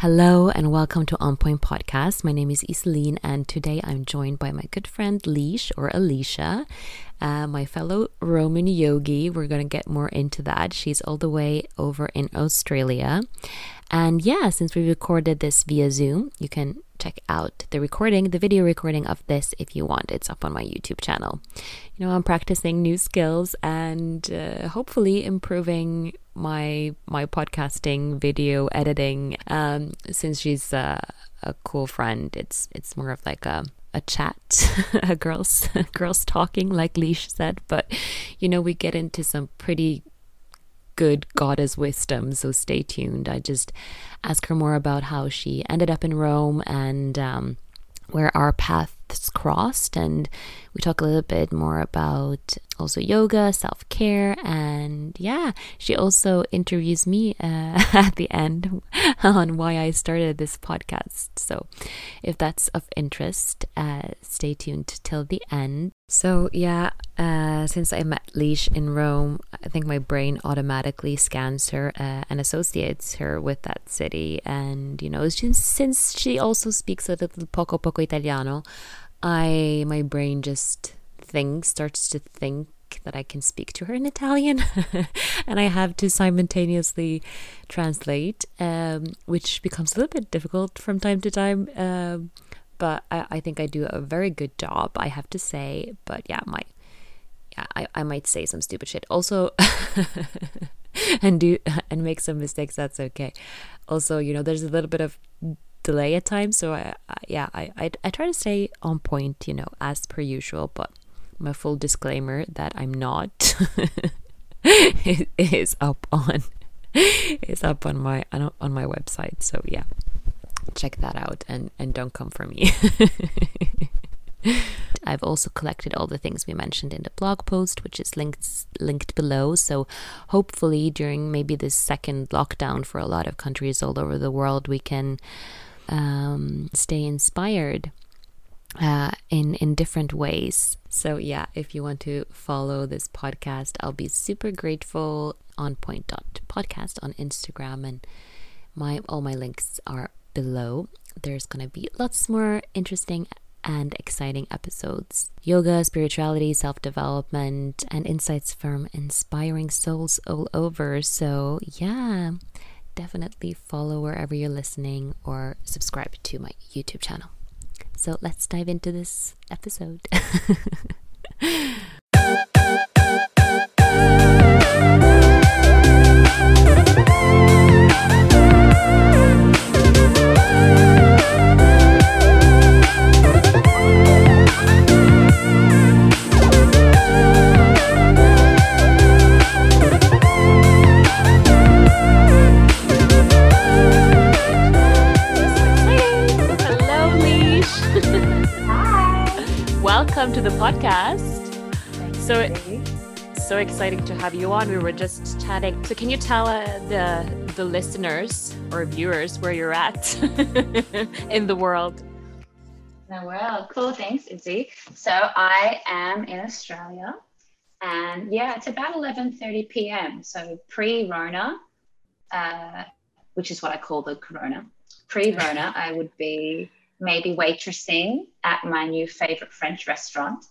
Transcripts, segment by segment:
Hello and welcome to On Point Podcast. My name is Iseline, and today I'm joined by my good friend Leash or Alicia, uh, my fellow Roman yogi. We're going to get more into that. She's all the way over in Australia. And yeah, since we recorded this via Zoom, you can check out the recording, the video recording of this if you want. It's up on my YouTube channel. You know, I'm practicing new skills and uh, hopefully improving my my podcasting, video editing. Um, since she's uh, a cool friend, it's it's more of like a a chat, a girls girls talking, like Leash said. But you know, we get into some pretty good goddess wisdom. So stay tuned. I just ask her more about how she ended up in Rome and um, where our paths crossed. And we talk a little bit more about also yoga, self care, and yeah, she also interviews me uh, at the end on why I started this podcast. So if that's of interest, uh, stay tuned till the end. So yeah, uh, since I met Leash in Rome, I think my brain automatically scans her uh, and associates her with that city. And you know, since she also speaks a little poco poco Italiano, I my brain just thinks starts to think that I can speak to her in Italian, and I have to simultaneously translate, um, which becomes a little bit difficult from time to time. Um, but I, I, think I do a very good job, I have to say. But yeah, my yeah, I, I might say some stupid shit. Also, and do and make some mistakes. That's okay. Also, you know, there's a little bit of delay at times, so I, I yeah, I, I I try to stay on point, you know, as per usual. But my full disclaimer that I'm not is up on is up on my on my website. So yeah, check that out and and don't come for me. I've also collected all the things we mentioned in the blog post, which is linked linked below. So hopefully during maybe this second lockdown for a lot of countries all over the world, we can um, stay inspired uh, in in different ways. So yeah, if you want to follow this podcast, I'll be super grateful. On point dot podcast on Instagram and my all my links are below. There's gonna be lots more interesting and exciting episodes. Yoga, spirituality, self development, and insights from inspiring souls all over. So, yeah, definitely follow wherever you're listening or subscribe to my YouTube channel. So let's dive into this episode. welcome to the podcast. so, so exciting to have you on. We were just chatting. So, can you tell uh, the the listeners or viewers where you're at in the world? The world, cool. Thanks, Izzy. So, I am in Australia, and yeah, it's about 11:30 p.m. So pre-Rona, uh, which is what I call the Corona. Pre-Rona, I would be maybe waitressing at my new favorite French restaurant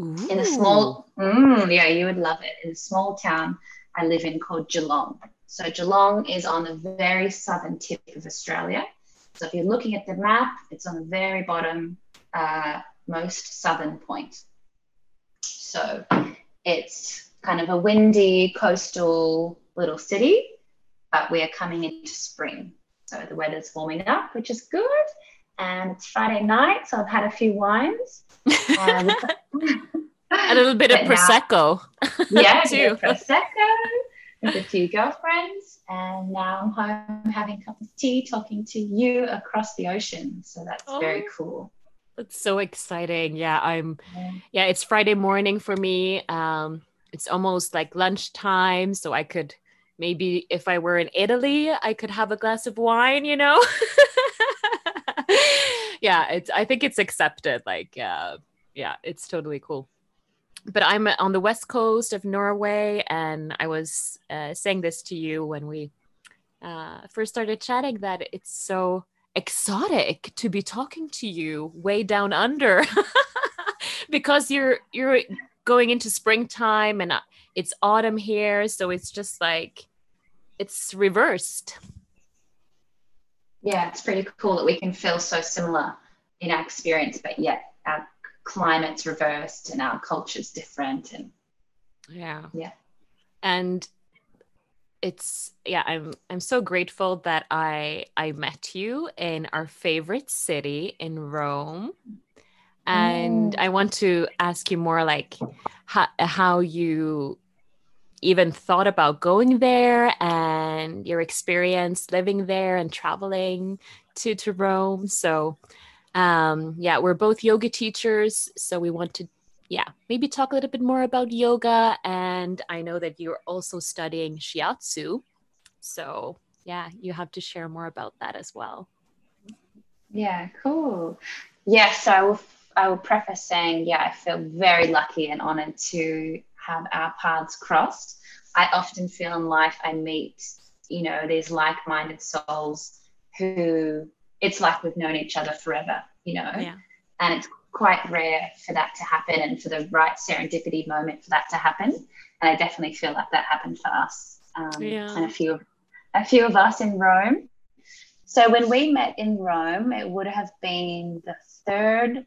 Ooh. in a small, mm, yeah, you would love it. In a small town I live in called Geelong. So Geelong is on the very southern tip of Australia. So if you're looking at the map, it's on the very bottom, uh, most southern point. So it's kind of a windy coastal little city, but we are coming into spring. So the weather's warming up, which is good and it's Friday night, so I've had a few wines. Um, a little bit of prosecco. Now, yeah, too. prosecco with a few girlfriends, and now I'm home having a cup of tea, talking to you across the ocean. So that's oh, very cool. That's so exciting. Yeah, I'm. Yeah. yeah, it's Friday morning for me. Um, it's almost like lunchtime, so I could maybe if I were in Italy, I could have a glass of wine. You know. Yeah, it's I think it's accepted. Like, uh, yeah, it's totally cool. But I'm on the west coast of Norway, and I was uh, saying this to you when we uh, first started chatting that it's so exotic to be talking to you way down under because you're you're going into springtime and uh, it's autumn here so it's just like it's reversed yeah it's pretty cool that we can feel so similar in our experience but yet our climate's reversed and our culture's different and yeah. Yeah. And it's yeah i'm i'm so grateful that i i met you in our favorite city in rome. And mm. i want to ask you more like how, how you even thought about going there and your experience living there and traveling to to rome so um yeah we're both yoga teachers so we want to yeah, maybe talk a little bit more about yoga. And I know that you're also studying shiatsu. So, yeah, you have to share more about that as well. Yeah, cool. Yes, yeah, so I will, I will preface saying, yeah, I feel very lucky and honored to have our paths crossed. I often feel in life I meet, you know, these like minded souls who it's like we've known each other forever, you know? Yeah. And it's quite rare for that to happen and for the right serendipity moment for that to happen. And I definitely feel like that happened for us um, yeah. and a few, a few of us in Rome. So when we met in Rome, it would have been the third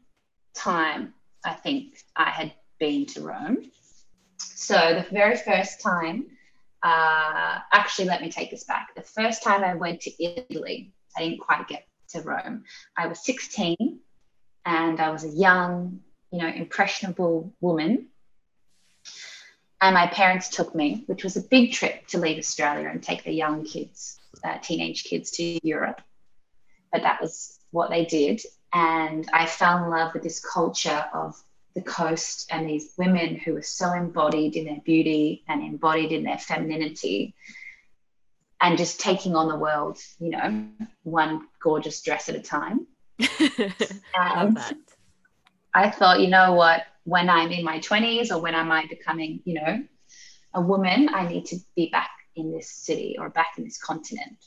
time I think I had been to Rome. So the very first time, uh, actually, let me take this back. The first time I went to Italy, I didn't quite get to Rome. I was 16 and I was a young, you know, impressionable woman. And my parents took me, which was a big trip to leave Australia and take the young kids, uh, teenage kids to Europe. But that was what they did. And I fell in love with this culture of the coast and these women who were so embodied in their beauty and embodied in their femininity and just taking on the world, you know, one gorgeous dress at a time. and I thought, you know what, when I'm in my 20s or when am I becoming, you know, a woman, I need to be back in this city or back in this continent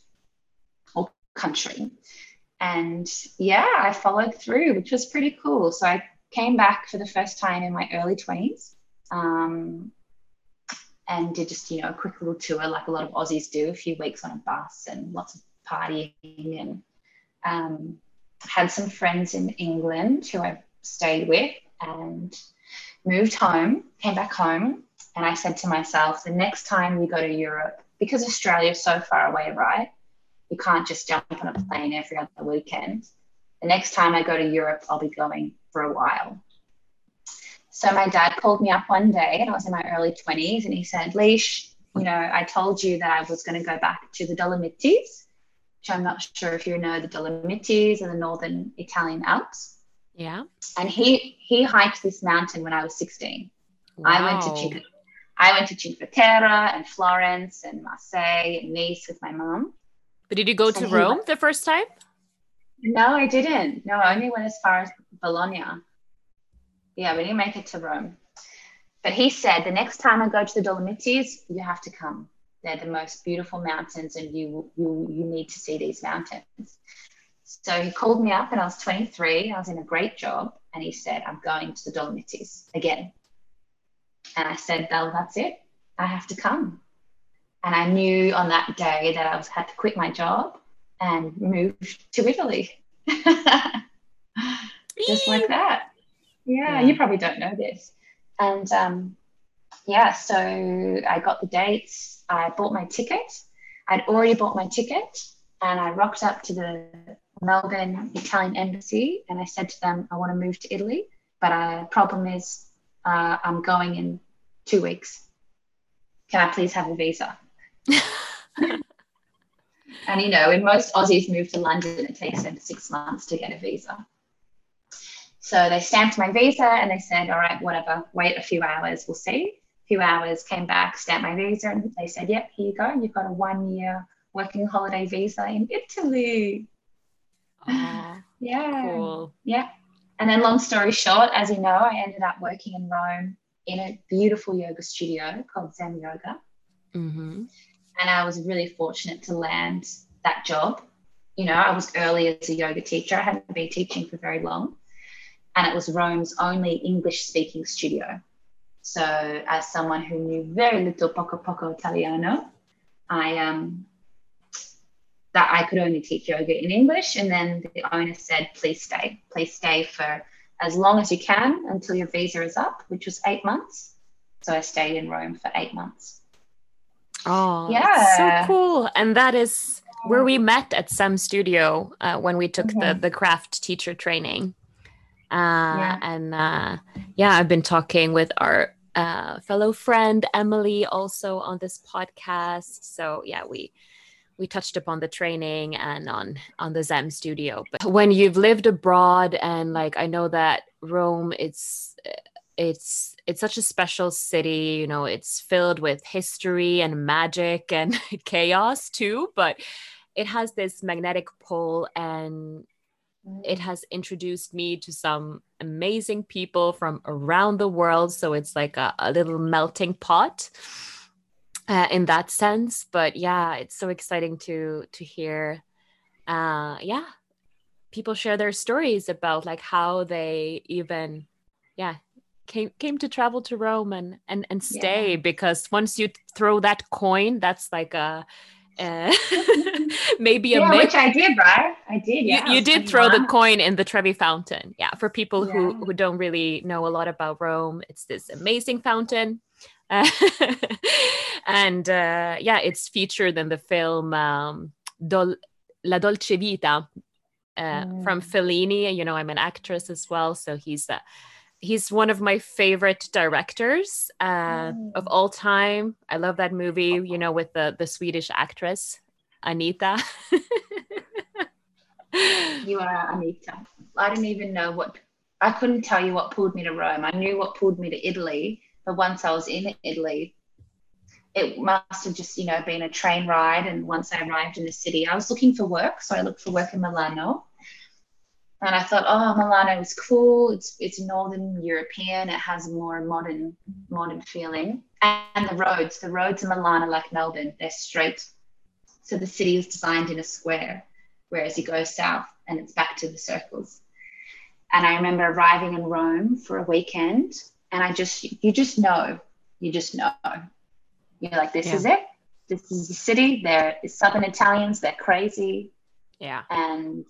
or country. And yeah, I followed through, which was pretty cool. So I came back for the first time in my early 20s um, and did just, you know, a quick little tour like a lot of Aussies do, a few weeks on a bus and lots of partying and um, had some friends in England who I stayed with and moved home, came back home, and I said to myself, the next time we go to Europe, because Australia's so far away, right? You can't just jump on a plane every other weekend. The next time I go to Europe, I'll be going for a while. So my dad called me up one day, and I was in my early 20s, and he said, Leash, you know, I told you that I was going to go back to the Dolomites which I'm not sure if you know the Dolomites are the northern Italian Alps. Yeah. And he he hiked this mountain when I was 16. Wow. I went to Cinque, I went to Cinque Terre and Florence and Marseille and Nice with my mom. But did you go to Rome went, the first time? No, I didn't. No, I only went as far as Bologna. Yeah, we didn't make it to Rome. But he said the next time I go to the Dolomites, you have to come. They're the most beautiful mountains, and you you you need to see these mountains. So he called me up, and I was 23. I was in a great job, and he said, "I'm going to the Dolomites again." And I said, "Well, that's it. I have to come." And I knew on that day that I was had to quit my job and moved to Italy. Just like that. Yeah, yeah, you probably don't know this. And um, yeah, so I got the dates. I bought my ticket. I'd already bought my ticket and I rocked up to the Melbourne Italian embassy and I said to them, I want to move to Italy, but uh, problem is uh, I'm going in two weeks. Can I please have a visa? and you know, when most Aussies move to London, it takes them six months to get a visa. So they stamped my visa and they said, all right, whatever, wait a few hours, we'll see A few hours, came back, stamped my visa, and they said, "Yep, here you go. You've got a one-year working holiday visa in Italy." Oh, yeah, cool. Yeah. And then, long story short, as you know, I ended up working in Rome in a beautiful yoga studio called Zen Yoga. Mm-hmm. And I was really fortunate to land that job. You know, I was early as a yoga teacher. I hadn't been teaching for very long, and it was Rome's only English-speaking studio. So, as someone who knew very little poco poco Italiano, I um, that I could only teach yoga in English. And then the owner said, please stay, please stay for as long as you can until your visa is up, which was eight months. So I stayed in Rome for eight months. Oh, yeah. So cool. And that is where we met at Sem Studio uh, when we took the, the craft teacher training. Uh, yeah. And uh, yeah, I've been talking with our uh, fellow friend Emily also on this podcast. So yeah, we we touched upon the training and on on the Sem studio. But when you've lived abroad and like I know that Rome, it's it's it's such a special city. You know, it's filled with history and magic and chaos too. But it has this magnetic pull and it has introduced me to some amazing people from around the world so it's like a, a little melting pot uh, in that sense but yeah it's so exciting to to hear uh yeah people share their stories about like how they even yeah came came to travel to rome and and and stay yeah. because once you throw that coin that's like a uh, maybe a yeah, myth. which I did, right? I did. Yeah, you, you did throw the coin in the Trevi fountain. Yeah, for people yeah. who who don't really know a lot about Rome, it's this amazing fountain. and uh, yeah, it's featured in the film um, Dol- La Dolce Vita uh, mm. from Fellini. You know, I'm an actress as well, so he's uh, he's one of my favorite directors uh, mm. of all time. I love that movie. You know, with the the Swedish actress Anita. you are Anita. I didn't even know what. I couldn't tell you what pulled me to Rome. I knew what pulled me to Italy, but once I was in Italy, it must have just, you know, been a train ride. And once I arrived in the city, I was looking for work. So I looked for work in Milano. And I thought, oh, Milano is cool. It's it's Northern European. It has a more modern modern feeling. And the roads, the roads in Milan are like Melbourne. They're straight. So the city is designed in a square, whereas you go south and it's back to the circles. And I remember arriving in Rome for a weekend, and I just you just know, you just know. You're like, this yeah. is it. This is the city. They're Southern Italians. They're crazy. Yeah. And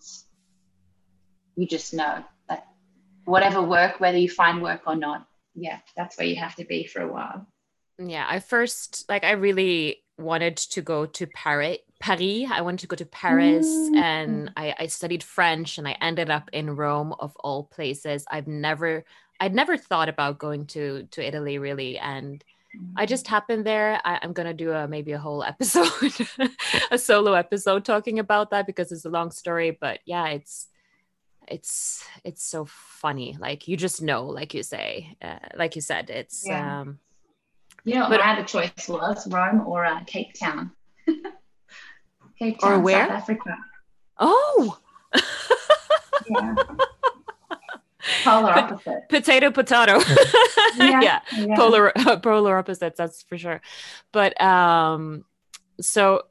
you just know that whatever work, whether you find work or not, yeah, that's where you have to be for a while. Yeah, I first like I really wanted to go to Paris. Paris. I wanted to go to Paris, mm-hmm. and I, I studied French, and I ended up in Rome of all places. I've never, I'd never thought about going to to Italy really, and I just happened there. I, am gonna do a maybe a whole episode, a solo episode talking about that because it's a long story. But yeah, it's it's it's so funny like you just know like you say uh, like you said it's yeah. um you know but, my other choice was rome or uh, cape town cape town or where south africa oh yeah polar opposite potato potato yeah, yeah. yeah. polar polar opposites that's for sure but um so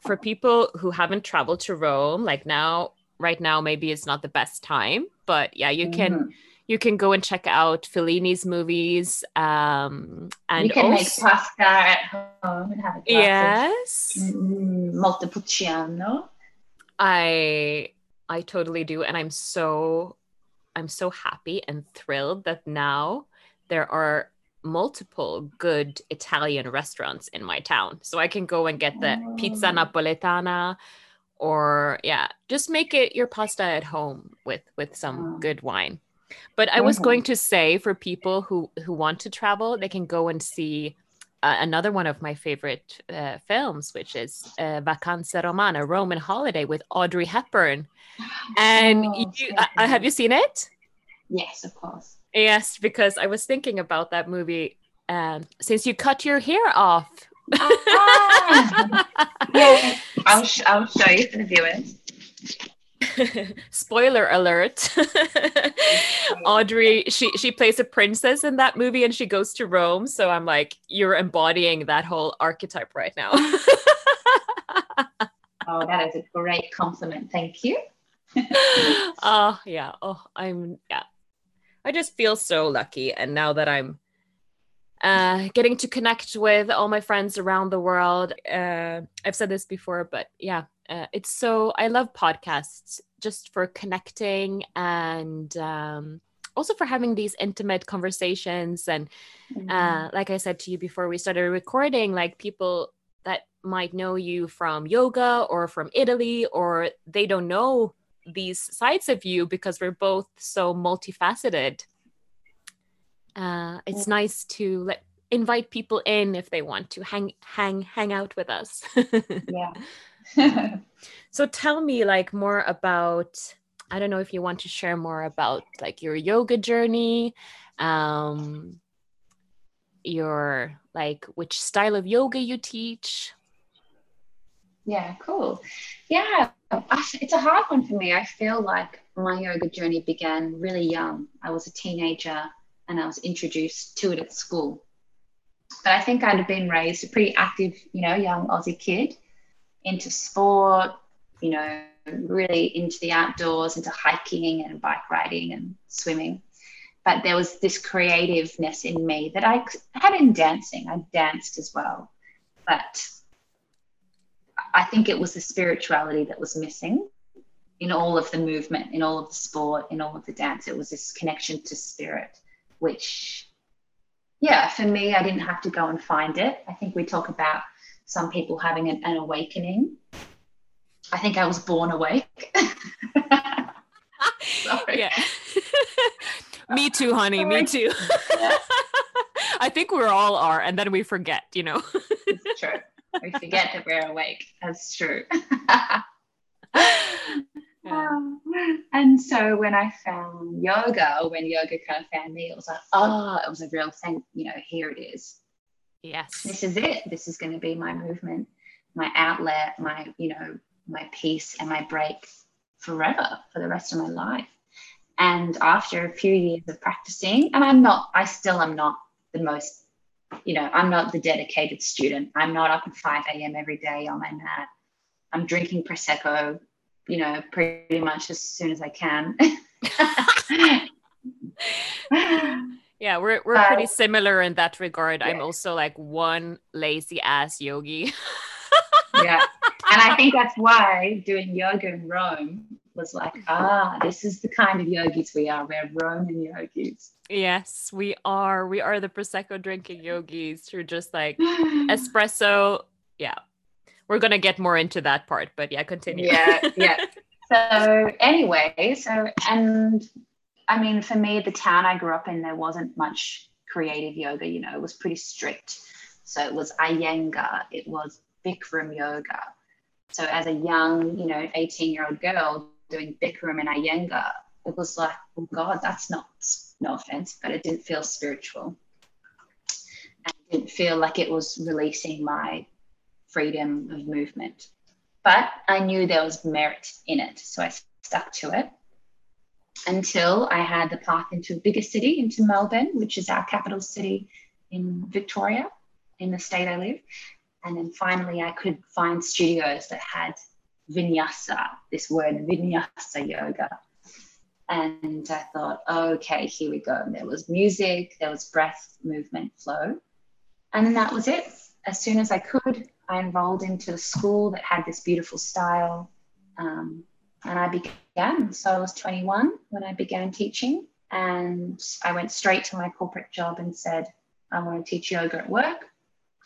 for people who haven't traveled to rome like now right now maybe it's not the best time but yeah you can mm-hmm. you can go and check out Fellini's movies um and you can also, make pasta at home and have a yes mm, montepulciano I I totally do and I'm so I'm so happy and thrilled that now there are multiple good Italian restaurants in my town. So I can go and get the oh. pizza napoletana, or yeah just make it your pasta at home with with some oh. good wine. But i was mm-hmm. going to say for people who who want to travel they can go and see uh, another one of my favorite uh, films which is uh, vacanza romana roman holiday with audrey hepburn. And oh, you, uh, have you seen it? Yes of course. Yes because i was thinking about that movie um, since you cut your hair off ah, yeah, I'll, sh- I'll show you for the viewers. spoiler alert. Audrey she she plays a princess in that movie and she goes to rome. So i'm like you're embodying that whole archetype right now. Oh that is a great compliment. Thank you. Oh yeah. Oh i'm yeah. I just feel so lucky. And now that i'm uh, getting to connect with all my friends around the world. Uh, I've said this before, but yeah, uh, it's so I love podcasts just for connecting and um, also for having these intimate conversations. And mm-hmm. uh, like I said to you before we started recording, like people that might know you from yoga or from Italy, or they don't know these sides of you because we're both so multifaceted. Uh, it's nice to let invite people in if they want to hang hang hang out with us. yeah. so tell me like more about I don't know if you want to share more about like your yoga journey, um, your like which style of yoga you teach. Yeah, cool. Yeah, it's a hard one for me. I feel like my yoga journey began really young. I was a teenager and I was introduced to it at school. But I think I'd been raised a pretty active, you know, young Aussie kid into sport, you know, really into the outdoors, into hiking and bike riding and swimming. But there was this creativeness in me that I had in dancing. I danced as well. But I think it was the spirituality that was missing in all of the movement, in all of the sport, in all of the dance. It was this connection to spirit, which, yeah, for me, I didn't have to go and find it. I think we talk about some people having an, an awakening. I think I was born awake. Sorry. Yeah. me too, honey. Sorry. Me too. I think we're all are, and then we forget, you know. it's true. We forget that we're awake. That's true. Um, and so when I found yoga, when yoga kind of found me, it was like, oh, it was a real thing. You know, here it is. Yes. This is it. This is going to be my movement, my outlet, my, you know, my peace and my break forever for the rest of my life. And after a few years of practicing, and I'm not, I still am not the most, you know, I'm not the dedicated student. I'm not up at 5 a.m. every day on my mat. I'm drinking Prosecco, you know, pretty much as soon as I can. Yeah, we're we're pretty similar in that regard. Yeah. I'm also like one lazy ass yogi. yeah. And I think that's why doing yoga in Rome was like, ah, this is the kind of yogis we are. We're Roman yogis. Yes, we are. We are the Prosecco drinking yogis who are just like espresso. Yeah. We're gonna get more into that part, but yeah, continue. Yeah, yeah. so anyway, so and I mean, for me, the town I grew up in, there wasn't much creative yoga. You know, it was pretty strict. So it was Iyengar, it was Bikram yoga. So as a young, you know, 18 year old girl doing Bikram and Iyengar, it was like, oh God, that's not, no offense, but it didn't feel spiritual. And it didn't feel like it was releasing my freedom of movement. But I knew there was merit in it. So I stuck to it until I had the path into a bigger city, into Melbourne, which is our capital city in Victoria, in the state I live. And then finally, I could find studios that had vinyasa, this word vinyasa yoga. And I thought, okay, here we go. And there was music, there was breath, movement, flow. And then that was it. As soon as I could, I enrolled into a school that had this beautiful style. Um, and I began. So I was 21 when I began teaching, and I went straight to my corporate job and said, I want to teach yoga at work.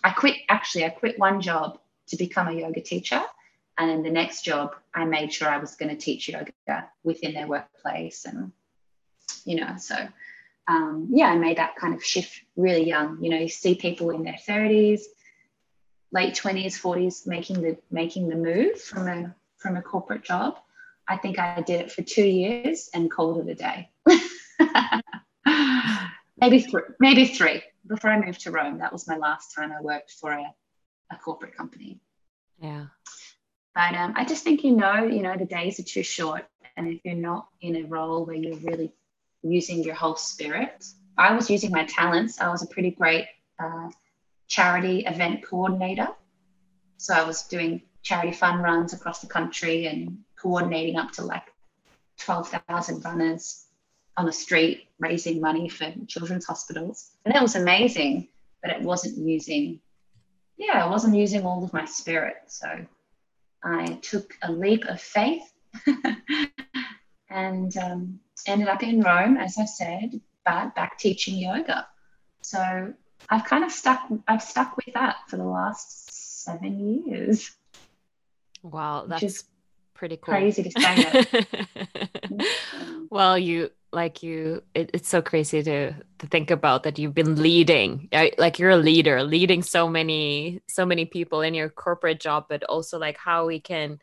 I quit, actually, I quit one job to become a yoga teacher. And in the next job, I made sure I was going to teach yoga within their workplace. And, you know, so um, yeah, I made that kind of shift really young. You know, you see people in their 30s, late 20s, 40s making the making the move from a from a corporate job I think I did it for two years and called it a day. maybe three, maybe three. Before I moved to Rome, that was my last time I worked for a, a corporate company. Yeah. But um, I just think you know, you know, the days are too short, and if you're not in a role where you're really using your whole spirit, I was using my talents. I was a pretty great uh, charity event coordinator. So I was doing charity fun runs across the country and coordinating up to like 12,000 runners on the street, raising money for children's hospitals. And that was amazing, but it wasn't using, yeah, I wasn't using all of my spirit. So I took a leap of faith and um, ended up in Rome, as I said, but back teaching yoga. So I've kind of stuck, I've stuck with that for the last seven years. Wow, that's just pretty cool. Crazy to say well, you like you it, it's so crazy to to think about that you've been leading like you're a leader leading so many so many people in your corporate job but also like how we can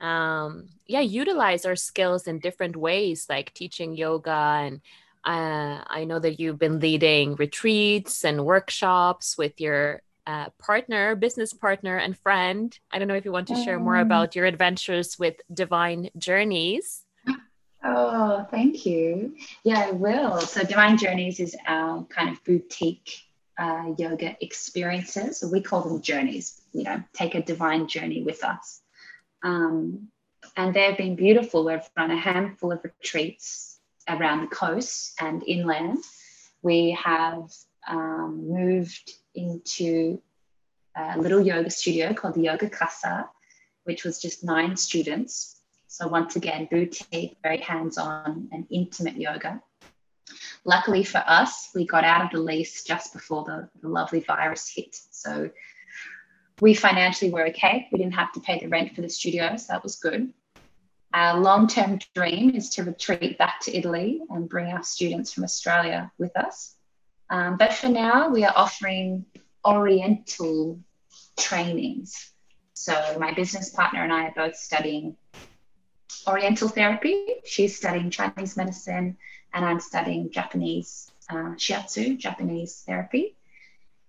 um yeah utilize our skills in different ways like teaching yoga and uh, i know that you've been leading retreats and workshops with your uh, partner business partner and friend i don't know if you want to share more um, about your adventures with divine journeys Oh, thank you. Yeah, I will. So, Divine Journeys is our kind of boutique uh, yoga experiences. So we call them journeys. You know, take a divine journey with us. Um, and they've been beautiful. We've run a handful of retreats around the coast and inland. We have um, moved into a little yoga studio called the Yoga Casa, which was just nine students so once again, boutique, very hands-on and intimate yoga. Luckily for us, we got out of the lease just before the, the lovely virus hit. So we financially were okay. We didn't have to pay the rent for the studio, so that was good. Our long term dream is to retreat back to Italy and bring our students from Australia with us. Um, but for now, we are offering Oriental trainings. So, my business partner and I are both studying Oriental therapy. She's studying Chinese medicine, and I'm studying Japanese uh, shiatsu, Japanese therapy,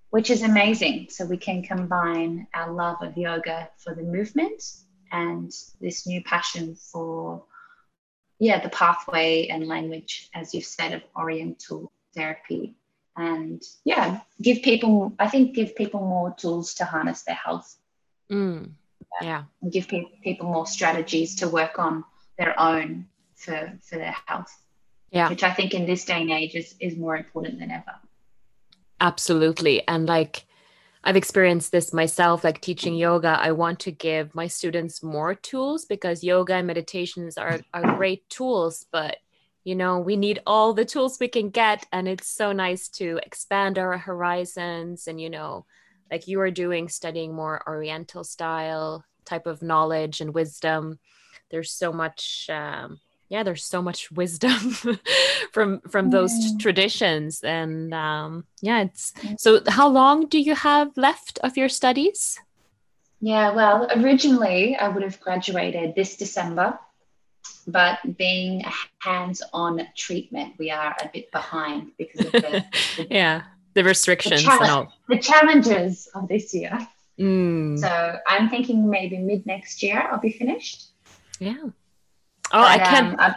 which is amazing. So we can combine our love of yoga for the movement and this new passion for, yeah, the pathway and language, as you've said, of Oriental therapy. And yeah, give people, I think, give people more tools to harness their health. Mm yeah. And give pe- people more strategies to work on their own for for their health. Yeah. Which i think in this day and age is is more important than ever. Absolutely. And like I've experienced this myself, like teaching yoga. I want to give my students more tools because yoga and meditations are, are great tools, but you know, we need all the tools we can get. And it's so nice to expand our horizons and, you know, like you are doing studying more oriental style type of knowledge and wisdom there's so much um, yeah there's so much wisdom from from those yeah. traditions and um, yeah it's so how long do you have left of your studies yeah well originally i would have graduated this december but being a hands-on treatment we are a bit behind because of the, the yeah the restrictions the, challenge, the challenges of this year. Mm. So I'm thinking maybe mid next year I'll be finished. Yeah. Oh, but, I can't. Um,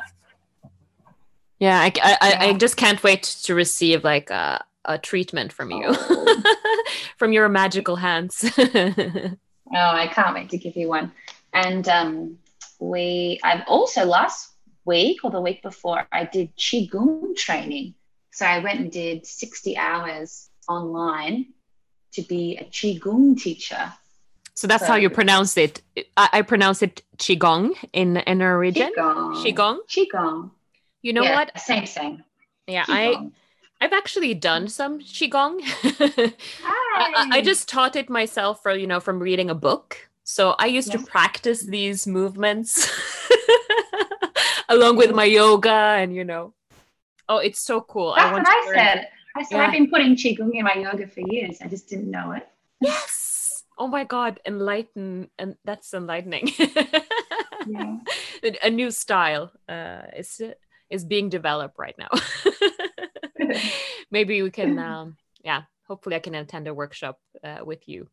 yeah, I, I, yeah. I just can't wait to receive like a, a treatment from you, oh. from your magical hands. oh, I can't wait to give you one. And um, we, I've also last week or the week before, I did qigong training. So I went and did 60 hours online to be a Qigong teacher. So that's how you pronounce it. I, I, pronounce it Qigong in in our region. Qigong. Qigong. Qigong. You know yeah, what? Same, same. Yeah, Qigong. I I've actually done some Qigong. I, I, just taught it myself from you know from reading a book. So I used yes. to practice these movements along with my yoga and you know Oh, it's so cool. That's I what I said. I said yeah. I've been putting qigong in my yoga for years. I just didn't know it. Yes. Oh my god, enlighten and that's enlightening. yeah. A new style uh, is is being developed right now. Maybe we can um, yeah, hopefully I can attend a workshop uh, with you.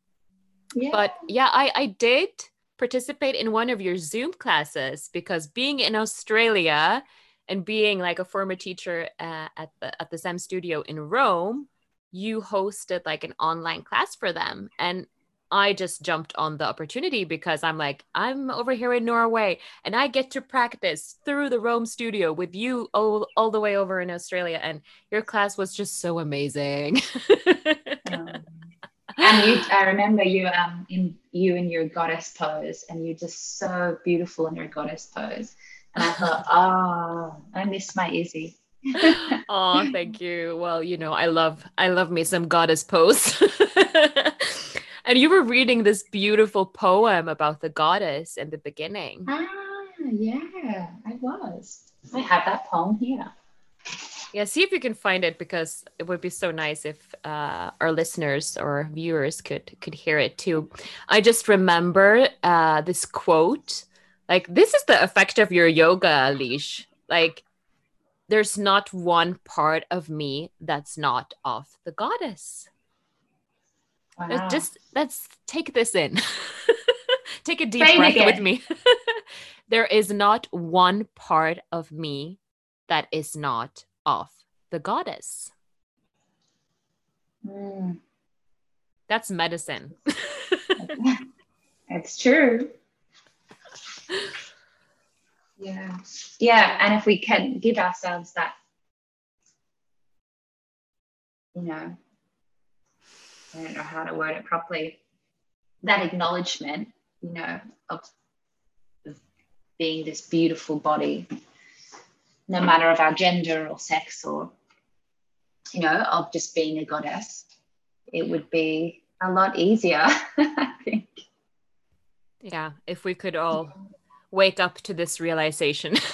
Yeah. But yeah, I I did participate in one of your Zoom classes because being in Australia and being like a former teacher uh, at the at the SEM studio in Rome, you hosted like an online class for them. And I just jumped on the opportunity because I'm like, I'm over here in Norway and I get to practice through the Rome studio with you all, all the way over in Australia. And your class was just so amazing. um, and you, I remember you um in you in your goddess pose, and you're just so beautiful in your goddess pose. And I thought, oh, I miss my Izzy. oh, thank you. Well, you know, I love I love me some goddess pose. and you were reading this beautiful poem about the goddess in the beginning. Ah, yeah, I was. I have that poem here. Yeah, see if you can find it because it would be so nice if uh, our listeners or viewers could could hear it too. I just remember uh, this quote, like this is the effect of your yoga, leash. Like, there's not one part of me that's not of the goddess. Wow. Just let's take this in. take a deep breath with me. there is not one part of me that is not of the goddess. Mm. That's medicine. it's true. Yeah. Yeah. And if we can give ourselves that, you know, I don't know how to word it properly, that acknowledgement, you know, of, of being this beautiful body no matter of our gender or sex or you know of just being a goddess it would be a lot easier i think. Yeah if we could all wake up to this realization.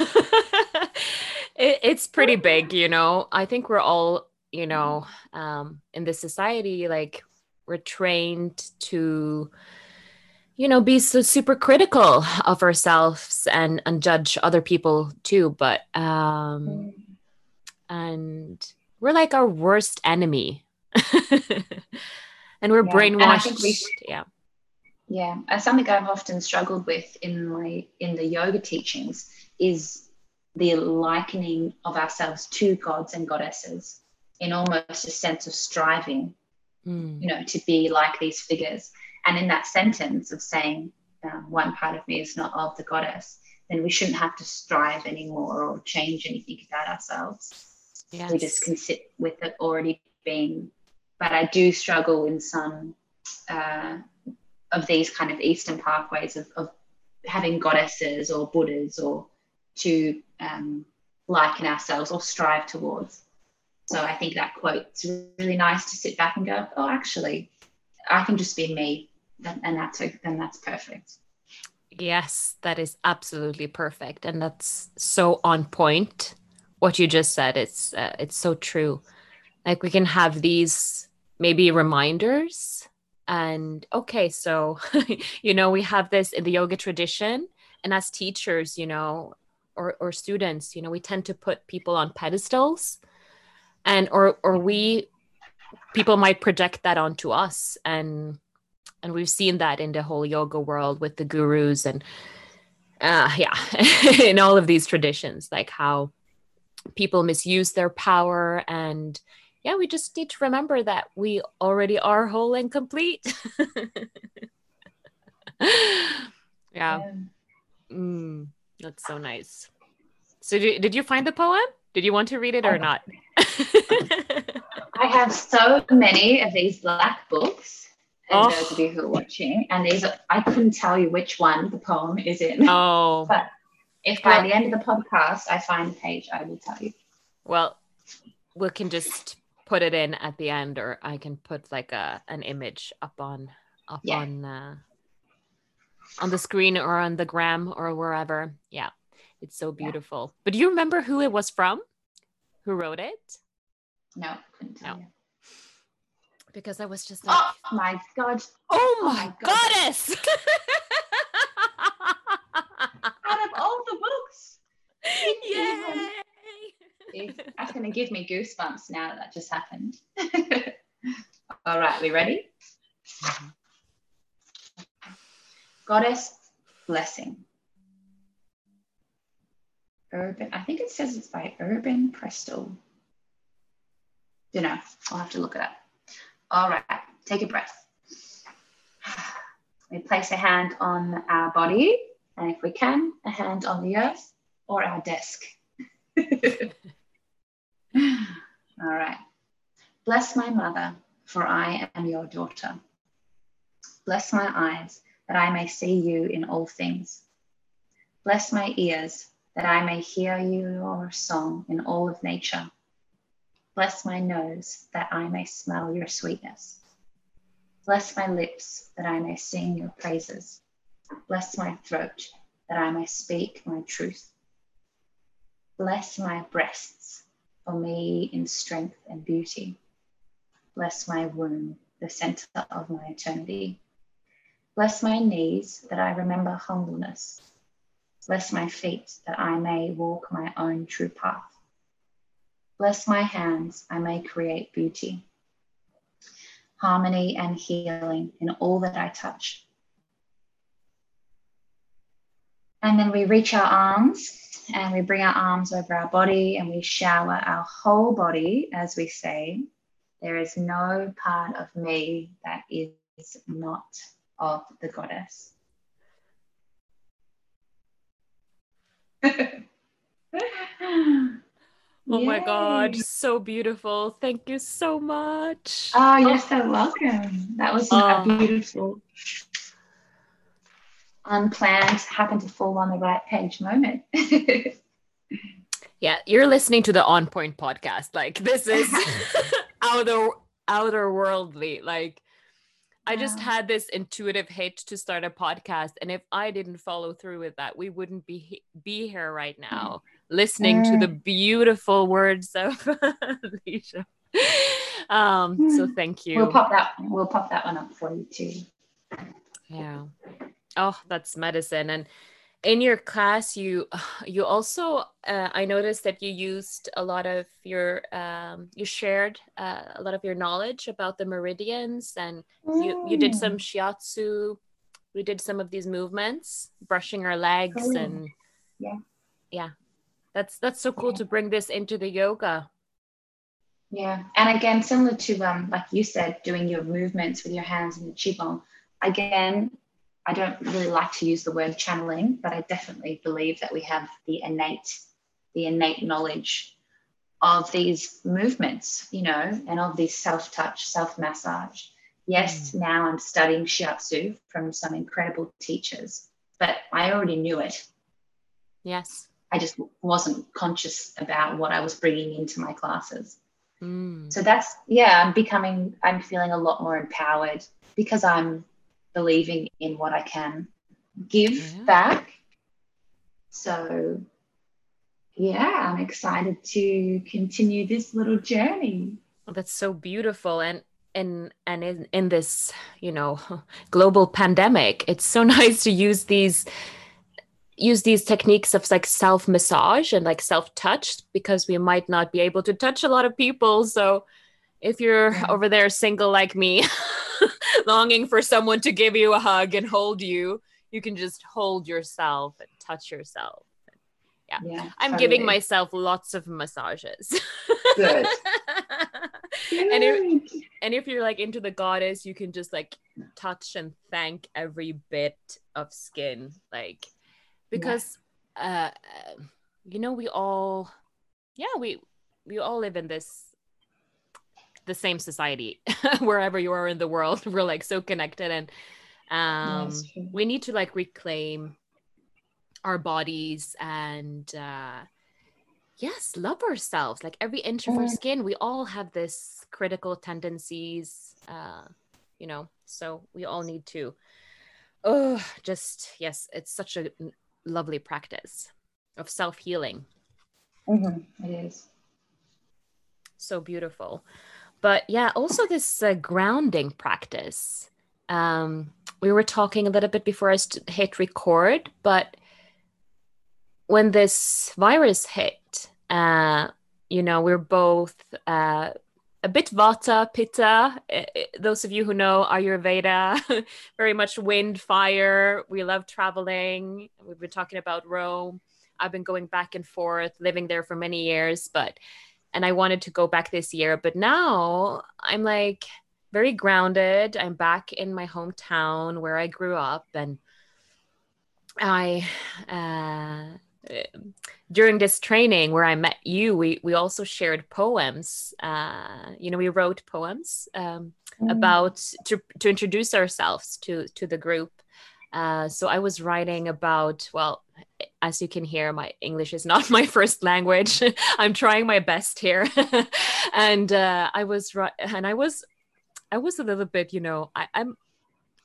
It, it's pretty big you know? I think we're all you know um in this society like we're trained to you know be so super critical of ourselves and and judge other people too but um and we're like our worst enemy. And we're yeah. brainwashed. and we, yeah. yeah and something i've often struggled with in my in the yoga teachings is the likening of ourselves to gods and goddesses in almost a sense of striving mm. you know to be like these figures and in that sentence of saying, um, one part of me is not of the goddess, then we shouldn't have to strive anymore or change anything about ourselves. Yes. We just can sit with it already being. But I do struggle in some uh, of these kind of Eastern pathways of, of having goddesses or Buddhas or to um, liken ourselves or strive towards. So I think that quote's really nice to sit back and go, oh, actually, I can just be me and that's then that's perfect. Yes that is absolutely perfect and that's so on point what you just said. It's uh, it's so true. Like we can have these maybe reminders and okay so you know we have this in the yoga tradition and as teachers you know or, or students you know we tend to put people on pedestals and or or we people might project that onto us. And and we've seen that in the whole yoga world with the gurus and uh, yeah in all of these traditions like how people misuse their power. And yeah we just need to remember that we already are whole and complete. Yeah. Mm, that's so nice. So did, did you find the poem? Did you want to read it or oh. not i have so many of these black books and oh. those of you who are watching. And these are, I couldn't tell you which one the poem is in. Oh. but if by well, the end of the podcast I find the page, I will tell you. Well, we can just put it in at the end, or I can put like a an image up on up yeah. on uh, on the screen or on the gram or wherever. Yeah, it's so beautiful. Yeah. But do you remember who it was from? Who wrote it? No, couldn't tell no. you because I was just like, oh my god, oh my, oh my goddess! Out of all the books, yay! That's going to give me goosebumps now that, that just happened. all right, we ready? Mm-hmm. Goddess, blessing. Urban, I think it says it's by Urban Prestel. You know, I'll have to look it up. All right, take a breath. We place a hand on our body, and if we can, a hand on the earth or our desk. All right. Bless my mother, for I am your daughter. Bless my eyes, that I may see you in all things. Bless my ears, that I may hear your song in all of nature. Bless my nose, that I may smell your sweetness. Bless my lips, that I may sing your praises. Bless my throat, that I may speak my truth. Bless my breasts, for me in strength and beauty. Bless my womb, the center of my eternity. Bless my knees, that I remember humbleness. Bless my feet, that I may walk my own true path. Bless my hands, I may create beauty, harmony, and healing in all that I touch. And then we reach our arms and we bring our arms over our body and we shower our whole body as we say, There is no part of me that is not of the goddess. Oh my God, so beautiful. Thank you so much. Ah, oh, you're so welcome. That was oh. a ah. beautiful, unplanned, happened to fall on the right page moment. yeah, you're listening to the On Point podcast. Like, this is outer, outer worldly. Like, I just had this intuitive hit to start a podcast, and if I didn't follow through with that, we wouldn't be be here right mm-hmm. now, listening to the mm. beautiful words of Alicia. Um, so mm. thank you. We'll pop that. We'll pop that one up for you too. Yeah. Oh, that's medicine, and in your class you you also uh, i noticed that you used a lot of your um, you shared uh, a lot of your knowledge about the meridians and you you did some mm. shiatsu we did some of these movements brushing our legs cool. and yeah yeah that's that's so cool yeah. to bring this into the yoga yeah and again similar to um like you said doing your movements with your hands in the qigong again I don't really like to use the word channeling, but I definitely believe that we have the innate, the innate knowledge of these movements, you know, and of these self-touch, self-massage. Yes, mm. now I'm studying shiatsu from some incredible teachers, but I already knew it. Yes. I just wasn't conscious about what I was bringing into my classes. Mm. So that's, yeah, I'm becoming, I'm feeling a lot more empowered because I'm believing in what I can give yeah. back. So, yeah, I'm excited to continue this little journey. Well, that's so beautiful. And and and in, in this you know global pandemic it's so nice to use these use these techniques of like self massage and like self touch because we might not be able to touch a lot of people so if you're yeah. over there single like me longing for someone to give you a hug and hold you, you can just hold yourself and touch yourself. Yeah, yeah I'm totally. giving myself lots of massages. Good. and if and if you're like into the goddess, you can just like touch and thank every bit of skin, like because yeah. uh, you know we all, yeah, we we all live in this the same society wherever you are in the world we're like so connected and um we need to like reclaim our bodies and uh yes love ourselves like every inch of our skin we all have this critical tendencies uh you know so we all need to oh just yes it's such a lovely practice of self-healing mm-hmm. it is so beautiful but yeah, also this uh, grounding practice. Um, we were talking a little bit before I hit record, but when this virus hit, uh, you know, we're both uh, a bit vata, pitta. Eh, eh, those of you who know Ayurveda, very much wind, fire. We love traveling. We've been talking about Rome. I've been going back and forth, living there for many years, but and I wanted to go back this year, but now I'm like very grounded. I'm back in my hometown where I grew up and I uh during this training where I met you, we we also shared poems. Uh, you know, we wrote poems um, mm. about to to introduce ourselves to to the group. Uh, so I was writing about well, as you can hear, my English is not my first language. I'm trying my best here, and uh, I was right and I was I was a little bit, you know, I, I'm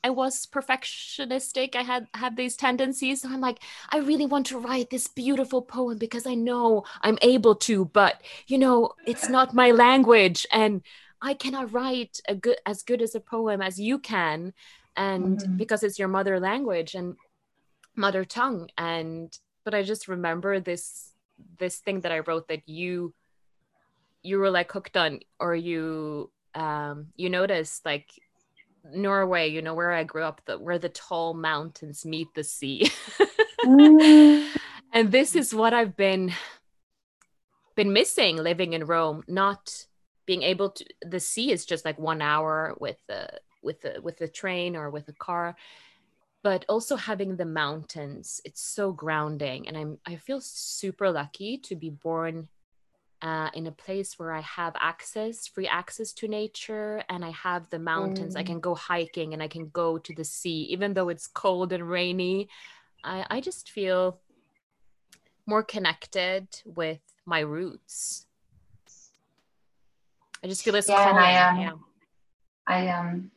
I was perfectionistic. I had had these tendencies. So I'm like, I really want to write this beautiful poem because I know I'm able to, but you know, it's not my language and I cannot write a good as good as a poem as you can and mm-hmm. because it's your mother language and mother tongue and but I just remember this this thing that I wrote that you you were like hooked on or you um you noticed like Norway, you know, where I grew up, the, where the tall mountains meet the sea. mm. And this is what I've been been missing living in Rome, not being able to the sea is just like 1 hour with the with the with the train or with a car but also having the mountains it's so grounding and i'm i feel super lucky to be born uh, in a place where I have access, free access to nature, and I have the mountains. Mm. I can go hiking and I can go to the sea, even though it's cold and rainy. I, I just feel more connected with my roots. I just feel it's yeah, calm. I, um, yeah. I um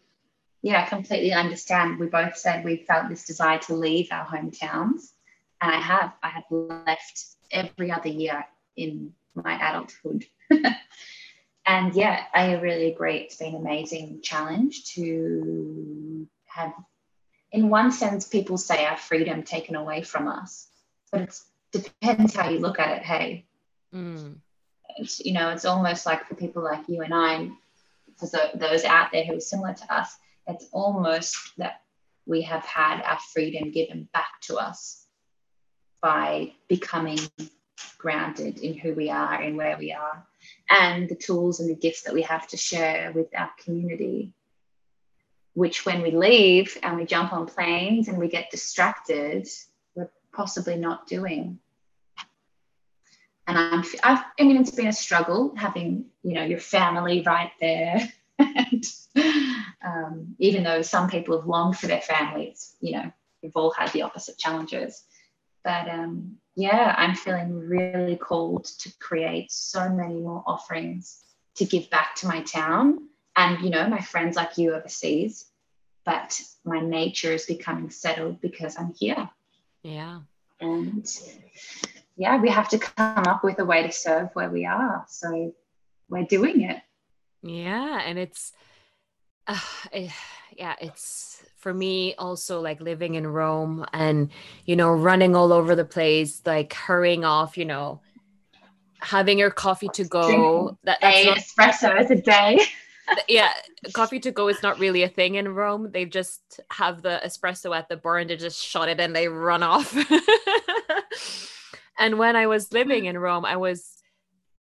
yeah, completely understand. We both said we felt this desire to leave our hometowns. And I have. I have left every other year in my adulthood. and yeah, I really agree. It's been an amazing challenge to have, in one sense, people say our freedom taken away from us, but it depends how you look at it. Hey, mm. it's, you know, it's almost like for people like you and I, for those out there who are similar to us, it's almost that we have had our freedom given back to us by becoming grounded in who we are and where we are, and the tools and the gifts that we have to share with our community. Which, when we leave and we jump on planes and we get distracted, we're possibly not doing. And I'm, I've, I mean, it's been a struggle having, you know, your family right there. and um, even though some people have longed for their families, you know, we've all had the opposite challenges. But um, yeah, I'm feeling really called to create so many more offerings to give back to my town and, you know, my friends like you overseas. But my nature is becoming settled because I'm here. Yeah. And yeah, we have to come up with a way to serve where we are. So we're doing it. Yeah. And it's, uh, yeah, it's for me also like living in Rome and you know running all over the place like hurrying off you know having your coffee to go that, that's not, espresso a day. Yeah coffee to go is not really a thing in Rome. They just have the espresso at the bar and they just shot it and they run off. And when I was living in Rome I was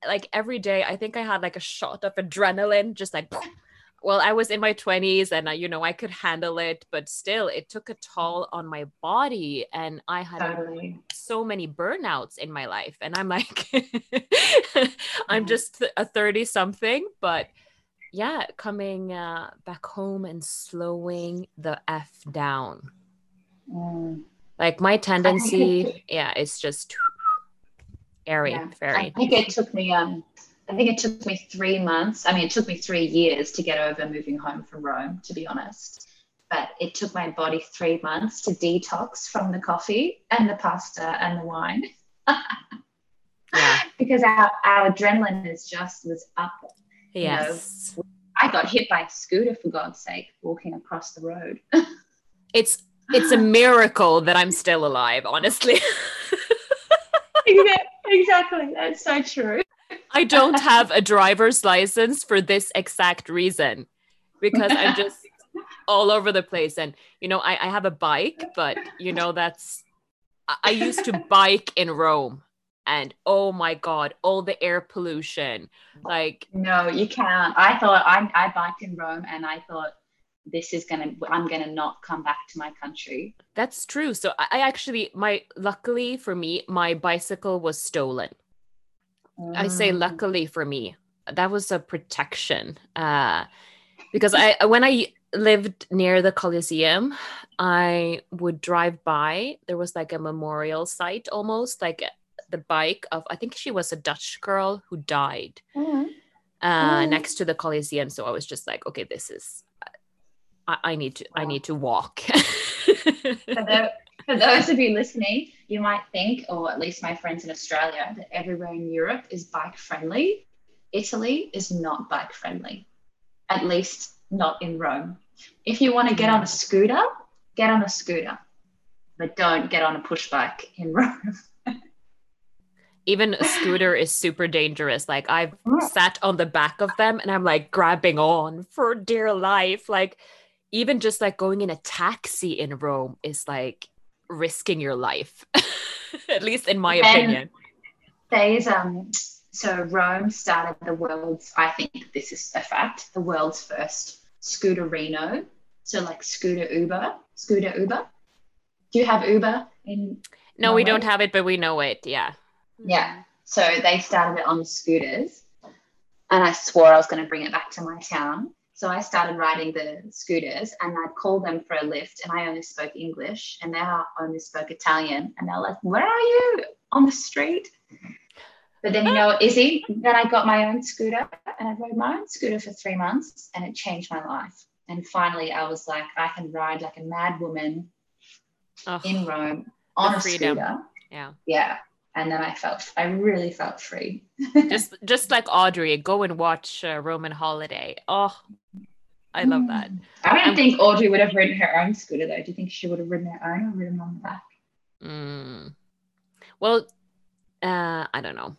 like every day I think I had like a shot of adrenaline just like well i was in my 20s and I, you know i could handle it but still it took a toll on my body and i had totally. so many burnouts in my life and i'm like i'm mm-hmm. just a 30 something but yeah coming uh, back home and slowing the f down mm. like my tendency yeah it's just very yeah. very i think it took me um I think it took me three months. I mean, it took me three years to get over moving home from Rome, to be honest. But it took my body three months to detox from the coffee and the pasta and the wine. yeah. Because our, our adrenaline is just was up. Yes. You know, I got hit by a scooter for God's sake, walking across the road. it's it's a miracle that I'm still alive, honestly. exactly. That's so true. I don't have a driver's license for this exact reason because I'm just all over the place. And, you know, I, I have a bike, but, you know, that's, I used to bike in Rome and oh my God, all the air pollution. Like, no, you can't. I thought I, I biked in Rome and I thought, this is gonna i'm gonna not come back to my country that's true so i actually my luckily for me my bicycle was stolen I say Mm. luckily for me, that was a protection. Uh, because I when I lived near the Colosseum, I would drive by. There was like a memorial site almost, like the bike of I think she was a Dutch girl who died Mhm. uh, Mm. next to the Colosseum. So I was just like, okay, this is I, I need to I need to walk. for those of you listening, you might think, or at least my friends in Australia, that everywhere in Europe is bike friendly. Italy is not bike friendly, at least not in Rome. If you want to get on a scooter, get on a scooter, but don't get on a push bike in Rome. even a scooter is super dangerous. Like I've sat on the back of them and I'm like grabbing on for dear life. Like even just like going in a taxi in Rome is like risking your life. At least in my And- opinion. There's um so Rome started the world's I think this is a fact, the world's first scooterino. So like scooter Uber, scooter Uber. Do you have Uber in No, we don't have it, but we know it. Yeah. Yeah. So they started it on scooters. And I swore I was going to bring it back to my town. So I started riding the scooters and I'd call them for a lift. And I only spoke English and they only spoke Italian. And they're like, Where are you? On the street? But then, you know, Izzy, then I got my own scooter and I rode my own scooter for three months and it changed my life. And finally, I was like, I can ride like a mad woman Oh, in Rome on a freedom. scooter. yeah. Yeah. And then I felt, I really felt free. Just just like Audrey, go and watch uh, Roman Holiday. Oh, I love that. I don't I'm- think Audrey would have ridden her own scooter though. Do you think she would have ridden her own or ridden on the back? Mm. Well, uh, I don't know.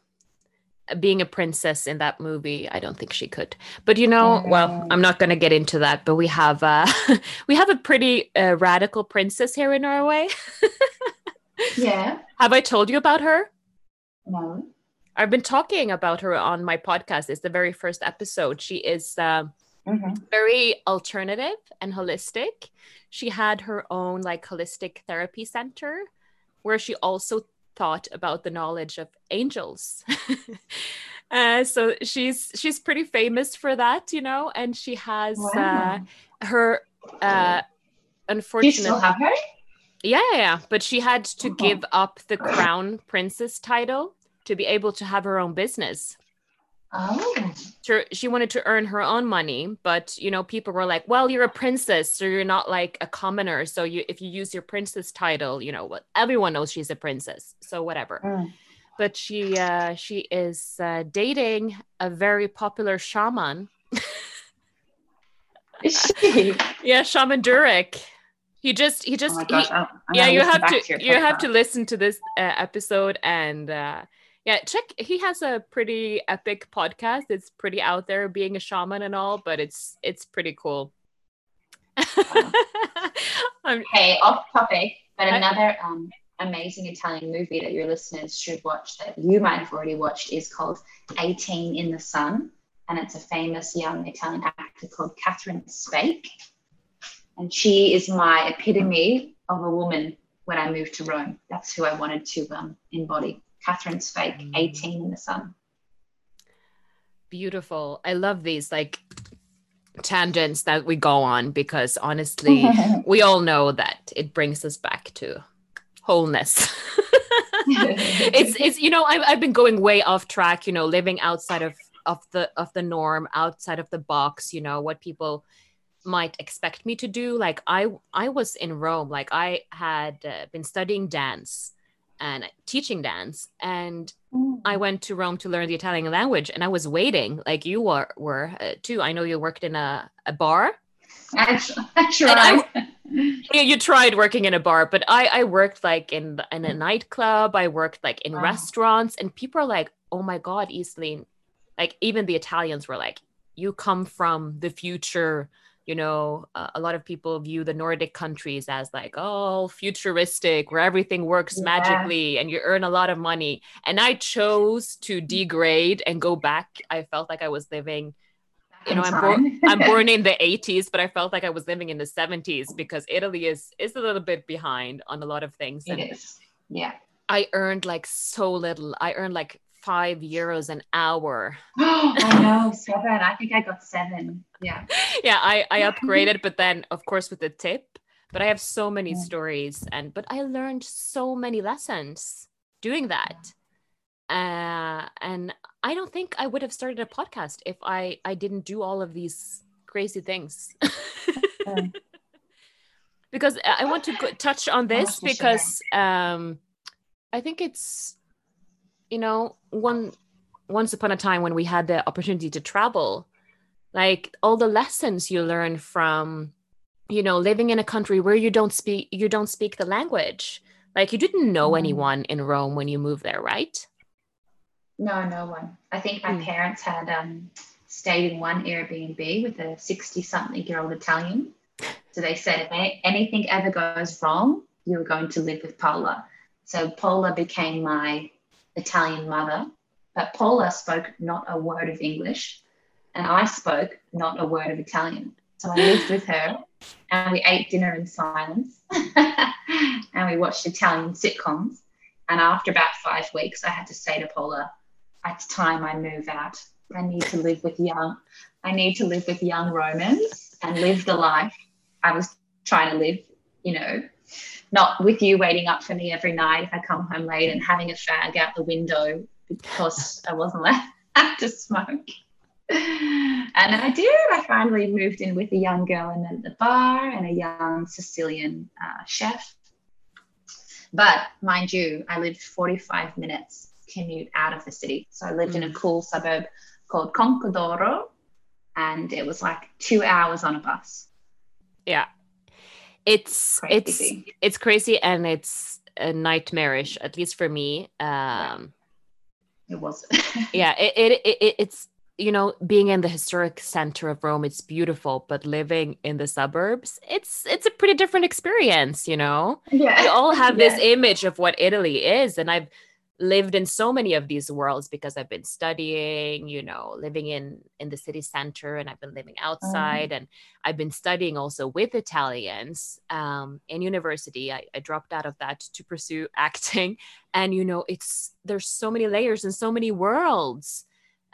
Being a princess in that movie, I don't think she could. But you know, well, Mm. I'm not going to get into that. But we have uh, we have a pretty uh, radical princess here in Norway. Yeah. have I told you about her? No. I've been talking about her on my podcast. It's the very first episode. She is uh, Mm-hmm. very alternative and holistic. She had her own like holistic therapy center where she also thought about the knowledge of angels. uh, so she's she's pretty famous for that, you know, and she has Wow. uh, her uh, Do you still have her? Yeah, yeah, yeah, but she had to Oh. give up the crown princess title to be able to have her own business Oh. she wanted to earn her own money but you know people were like well you're a princess so you're not like a commoner so you if you use your princess title you know what everyone knows she's a princess so whatever Mm. but she uh she is uh, dating a very popular shaman Is she? yeah shaman durek he just he Oh just my he- gosh. I'm- I'm yeah you have back to your you have to listen to this uh, episode and uh yeah check he has a pretty epic podcast it's pretty out there being a shaman and all but it's it's pretty cool I'm, off topic, but another um, amazing Italian movie that your listeners should watch that you might have already watched is called 18 in the Sun. And it's a famous young Italian actor called Catherine Spaak. And she is my epitome of a woman when I moved to Rome. That's who I wanted to um, embody. Catherine Spaak, Mm. 18 in the Sun. beautiful i love these like tangents that we go on because honestly we all know that it brings us back to wholeness it's it's you know I've, I've been going way off track you know living outside of of the of the norm outside of the box you know what people might expect me to do like i i was in rome like i had uh, been studying dance and teaching dance and i went to rome to learn the italian language and i was waiting like you were were uh, too i know you worked in a, a bar I, I tried. yeah, you tried working in a bar, but I I worked like in the- in a nightclub. I worked like in Wow. restaurants, and people are like, "Oh my god, Iselin, like even the Italians were like, you come from the future you know uh, a lot of people view the nordic countries as like oh futuristic where everything works yeah. magically and you earn a lot of money. And i chose to degrade and go back. I felt like i was living you know i'm born i'm born in the 80s but i felt like i was living in the 70s because italy is is a little bit behind on a lot of things. It and is. Yeah. I earned like so little i earned like five euros an hour. I know, seven. I think I got seven. Yeah. Yeah, I, I upgraded, but then of course with the tip. But I have so many yeah. stories and but I learned so many lessons doing that. Uh, and I don't think I would have started a podcast if I I didn't do all of these crazy things. because I want to touch on this because um, I think it's you know, one once upon a time when we had the opportunity to travel, like all the lessons you learn from, you know, living in a country where you don't speak you don't speak the language. Like you didn't know mm. anyone in Rome when you moved there, right? No, no one. I think my mm. parents had um, stayed in one Airbnb with a 60 something year old Italian. So they said if anything ever goes wrong, you're going to live with Paula. So Paula became my Italian mother, but Paula spoke not a word of English, and I spoke not a word of Italian. So I lived with her, and we ate dinner in silence, and we watched Italian sitcoms. And after about five weeks, I had to say to Paula, "It's time I move out. I need to live with young. I need to live with young Romans and live the life I was trying to live. You know, not with you waiting up for me every night if I come home late and having a fag out the window because I wasn't allowed to smoke. And I did. I finally moved in with a young girl in the bar and a young Sicilian uh, chef. But mind you, I lived 45 minutes commute out of the city. So I lived mm. in a mm. cool suburb called Conca d'Oro, and it was like two hours on a bus. Yeah, it's crazy. it's it's crazy and it's uh, nightmarish at least for me um it was yeah it, it, it it's you know being in the historic center of rome it's beautiful but living in the suburbs it's it's a pretty different experience you know yeah we all have yeah. this image of what italy is and i've lived in so many of these worlds because I've been studying, you know, living in in the city center and I've been living outside mm. and I've been studying also with Italians um, in university. I, I dropped out of that to pursue acting and you know it's there's so many layers and so many worlds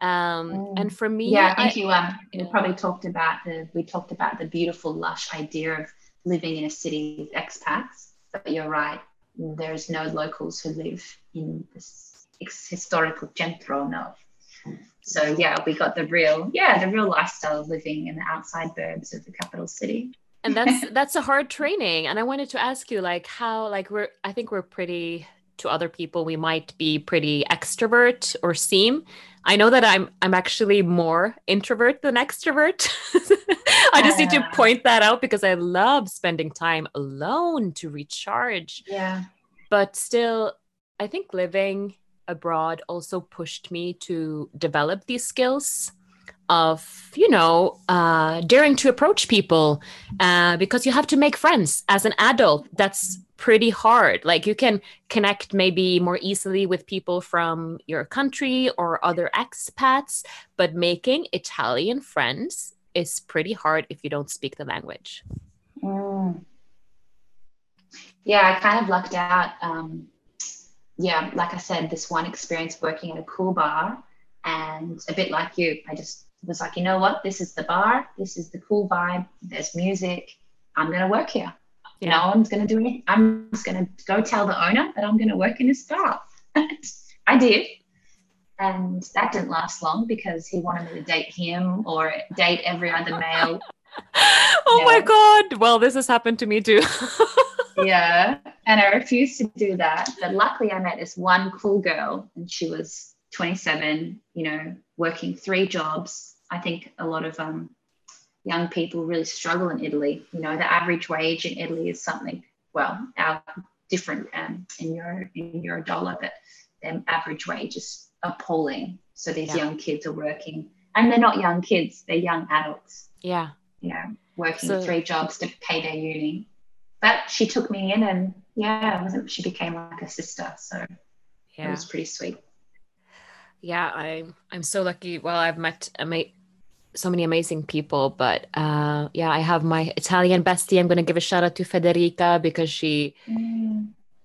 um mm. and for me yeah i think I, you um you probably talked about the we talked about the beautiful lush idea of living in a city with expats but you're right there's no locals who live in this historical centro now. So yeah, we got the real, yeah, the real lifestyle of living in the outside burbs of the capital city. And that's that's a hard training. And I wanted to ask you, like, how, like, we're, I think we're pretty to other people, we might be pretty extrovert or seem. I know that I'm I'm actually more introvert than extrovert. I just need to point that out because I love spending time alone to recharge. Yeah. But still, I think living abroad also pushed me to develop these skills of you know uh, daring to approach people uh, because you have to make friends as an adult that's pretty hard like you can connect maybe more easily with people from your country or other expats but making italian friends is pretty hard if you don't speak the language. Mm. Yeah, I kind of lucked out. Um, yeah, like I said, this one experience working at a cool bar, and a bit like you, I just was like, you know what? This is the bar. This is the cool vibe. There's music. I'm gonna work here. You know, I'm gonna do it. I'm just gonna go tell the owner that I'm gonna work in his bar. I did. And that didn't last long because he wanted me to date him or date every other male. oh my God. Well, this has happened to me too. yeah. And I refused to do that. But luckily, I met this one cool girl and she was 27, you know, working three jobs. I think a lot of um, young people really struggle in Italy. You know, the average wage in Italy is something, well, our different um, in your in your dollar, but the average wage is appalling. So these Yeah. young kids are working, and they're not young kids; they're young adults. Yeah. You know, working So- three jobs to pay their uni. But she took me in, and yeah, wasn't, she became like a sister. So yeah. it was pretty sweet. Yeah, I'm I'm so lucky. Well, I've met ama- so many amazing people, but uh yeah, I have my Italian bestie. I'm gonna give a shout out to Federica because she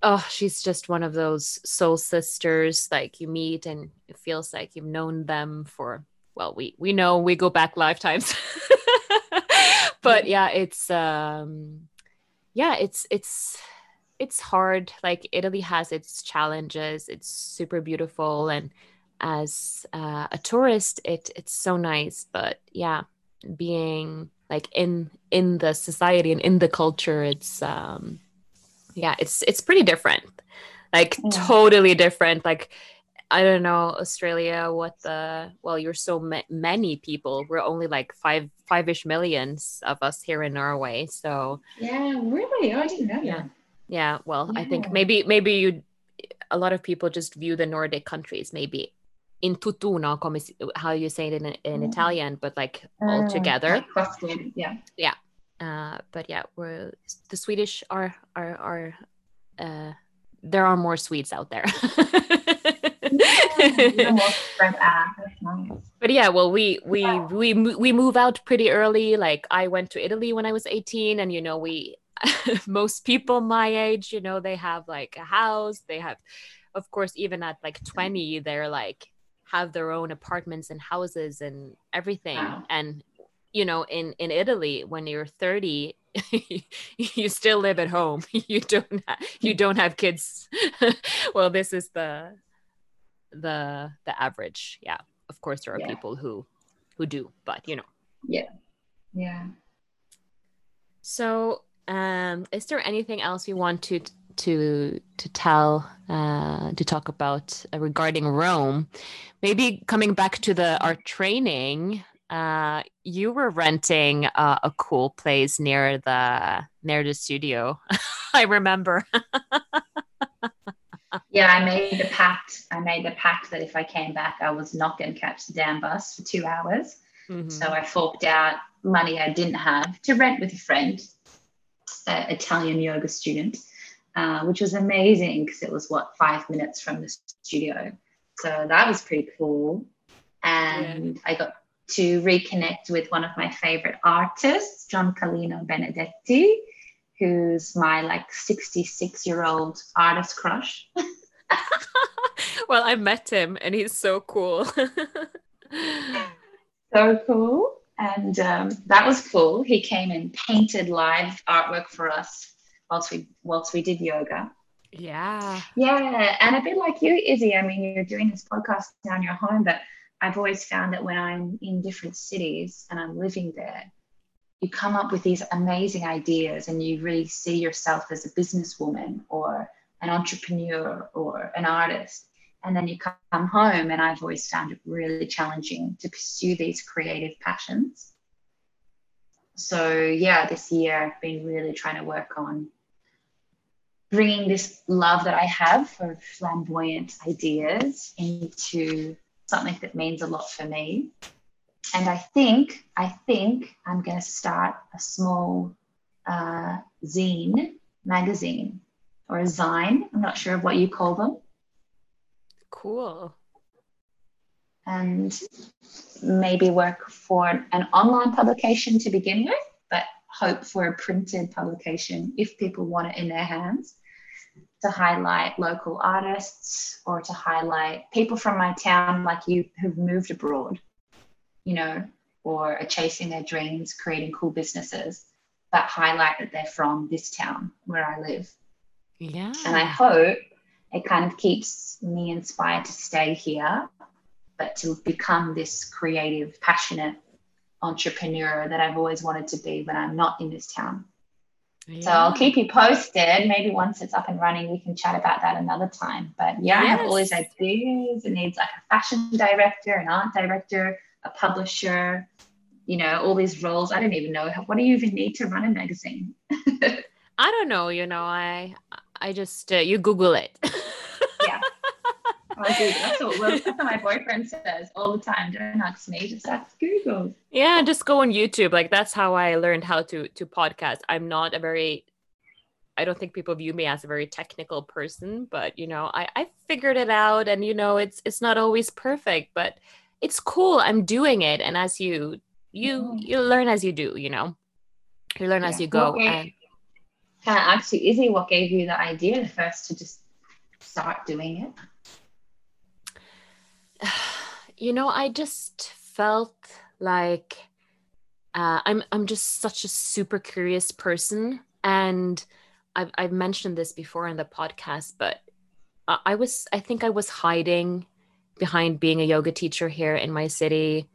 oh, she's just one of those soul sisters like you meet and it feels like you've known them for well, we we know we go back lifetimes. but yeah, it's um yeah, it's it's it's hard. Like Italy has its challenges. It's super beautiful and as uh, a tourist it it's so nice, but yeah, being like in in the society and in the culture it's um yeah, it's it's pretty different. Like Yeah. totally different. Like I don't know Australia what the well you're so ma- many people we're only like five five-ish millions of us here in Norway so Yeah, really? I didn't know Yeah. that. yeah well I think maybe maybe you a lot of people just view the Nordic countries maybe in tuttuna come how you say it in, in Mm. Italian but like all Mm, together like clustered, yeah. uh but yeah we're the Swedish are are are uh there are more Swedes out there Yeah, more spread out. That's nice. but yeah well we we Yeah. we we move out pretty early like i went to italy when i was 18 and you know we most people my age you know they have like a house they have of course even at like 20 they're like have their own apartments and houses and everything Wow. and you know in in italy when you're 30 you still live at home you don't ha- you don't have kids well this is the the the average yeah of course there are Yeah. people who who do but you know Yeah. Yeah. So um is there anything else you want to to to tell uh to talk about uh, regarding rome maybe coming back to the our training uh you were renting uh, a cool place near the near the studio i remember Yeah, I made the pact. I made the pact that if I came back, I was not going to catch the damn bus for two hours. Mhm. So I forked out money I didn't have to rent with a friend, an Italian yoga student, uh, which was amazing because it was what five minutes from the studio. So that was pretty cool. And I got to reconnect with one of my favorite artists, John Calino Benedetti, who's my like 66 year old artist crush. well i met him and he's so cool so cool. And um, that was cool. He came and painted live artwork for us whilst we whilst we did yoga. yeah Yeah, and a bit like you, Izzy. I mean, you're doing this podcast down your home, but I've always found that when I'm in different cities and I'm living there, you come up with these amazing ideas and you really see yourself as a businesswoman or an entrepreneur or an artist. And then you come home, and I've always found it really challenging to pursue these creative passions. So, yeah, this year I've been really trying to work on bringing this love that I have for flamboyant ideas into something that means a lot for me. And I think, I think I'm going to start a small uh, zine magazine or a zine. I'm not sure of what you call them. cool And maybe work for an online publication to begin with, but hope for a printed publication if people want it in their hands to highlight local artists or to highlight people from my town like you who've moved abroad, you know, or are chasing their dreams, creating cool businesses, but highlight that they're from this town where I live. yeah And I hope it kind of keeps me inspired to stay here, but to become this creative, passionate entrepreneur that I've always wanted to be when I'm not in this town. So I'll keep you posted. Maybe once it's up and running, we can chat about that another time. But yeah, I have all these ideas. It needs like a fashion director, an art director, a publisher, you know, all these roles. I don't even know what do you even need to run a magazine? I don't know, you know, I I just uh, you Google it. Yeah. I do. That's what, well, that's what my boyfriend says all the time. Don't ask me, just ask Google. Yeah, just go on YouTube. Like that's how I learned how to to podcast. I'm not a very I don't think people view me as a very technical person, but you know, I, I figured it out and you know, it's it's not always perfect, but it's cool. I'm doing it. And as you you you learn as you do, you know. You learn yeah. as you go. Okay. And can I ask you, Izzy, what gave you the idea first to just start doing it? You know, I just felt like uh, I'm I'm just such a super curious person, and I've I've mentioned this before in the podcast, but I, I was I think I was hiding behind being a yoga teacher here in my city.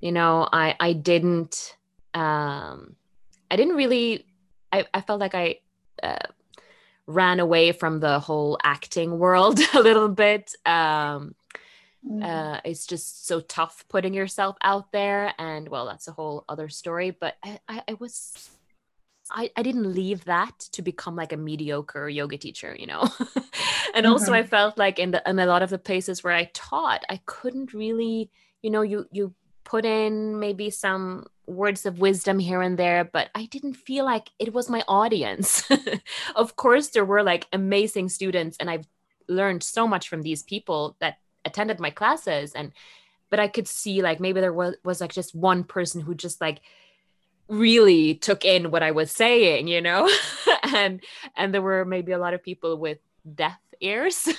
You know, I I didn't um, I didn't really I, I felt like I uh, ran away from the whole acting world a little bit. Um, mm. uh, it's just so tough putting yourself out there, and well, that's a whole other story. But I, I, I was. I, I didn't leave that to become like a mediocre yoga teacher, you know. and mm-hmm. also I felt like in the in a lot of the places where I taught, I couldn't really, you know, you you put in maybe some words of wisdom here and there, but I didn't feel like it was my audience. of course, there were like amazing students, and I've learned so much from these people that attended my classes. And but I could see like maybe there was, was like just one person who just like really took in what I was saying, you know? and and there were maybe a lot of people with deaf ears.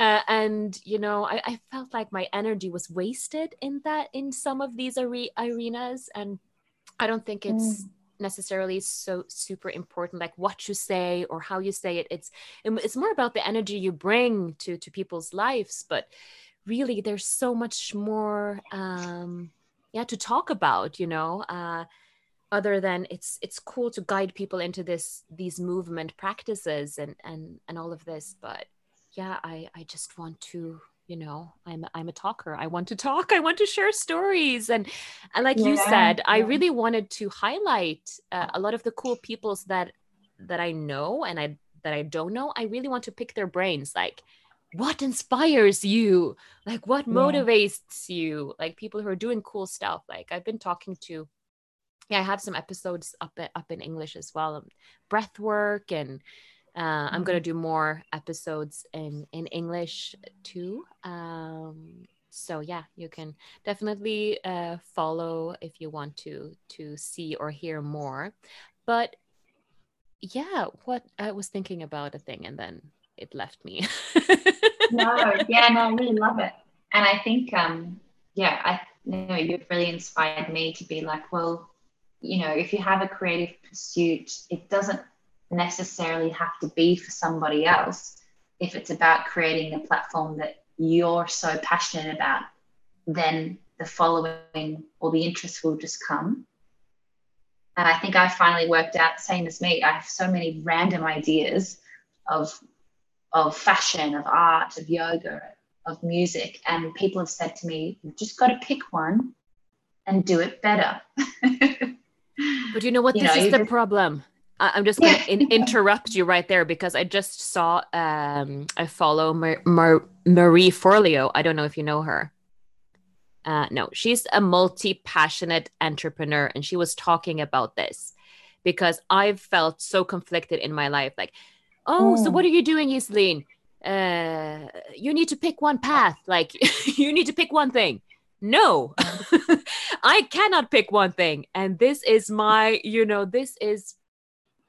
uh, and you know I, I, felt like my energy was wasted in that in some of these are- arenas and i don't think it's mm. necessarily so super important like what you say or how you say it it's it's more about the energy you bring to to people's lives but really there's so much more um yeah to talk about you know uh other than it's it's cool to guide people into this these movement practices and and and all of this but yeah i i just want to you know i'm i'm a talker. I want to talk. I want to share stories. And and like yeah, you said yeah. i really wanted to highlight uh, a lot of the cool peoples that that i know and i that i don't know. I really want to pick their brains. Like what inspires you like what motivates you like people who are doing cool stuff like i've been talking to yeah i have some episodes up up in english as well um, breath work and uh, I'm gonna mm-hmm. do more episodes in in English too. Um, so yeah, you can definitely uh, follow if you want to to see or hear more. But yeah, what I was thinking about a thing and then it left me. no, yeah, no, I really love it, and I think um, yeah, I you know you've really inspired me to be like, well, you know, if you have a creative pursuit, it doesn't necessarily have to be for somebody else. If it's about creating a platform that you're so passionate about, then the following or the interest will just come. And I think I finally worked out, same as me, I have so many random ideas of of fashion, of art, of yoga, of music. And people have said to me, you've just got to pick one and do it better. but you know what? You this know, is the just, problem. I'm just going to in- interrupt you right there because I just saw um, I follow Mar- Mar- Marie Forleo. I don't know if you know her. Uh, no, she's a multi passionate entrepreneur, and she was talking about this because I've felt so conflicted in my life. Like, oh, so what are you doing, Iselin? Uh, you need to pick one path. Like, you need to pick one thing. No, I cannot pick one thing. And this is my, you know, this is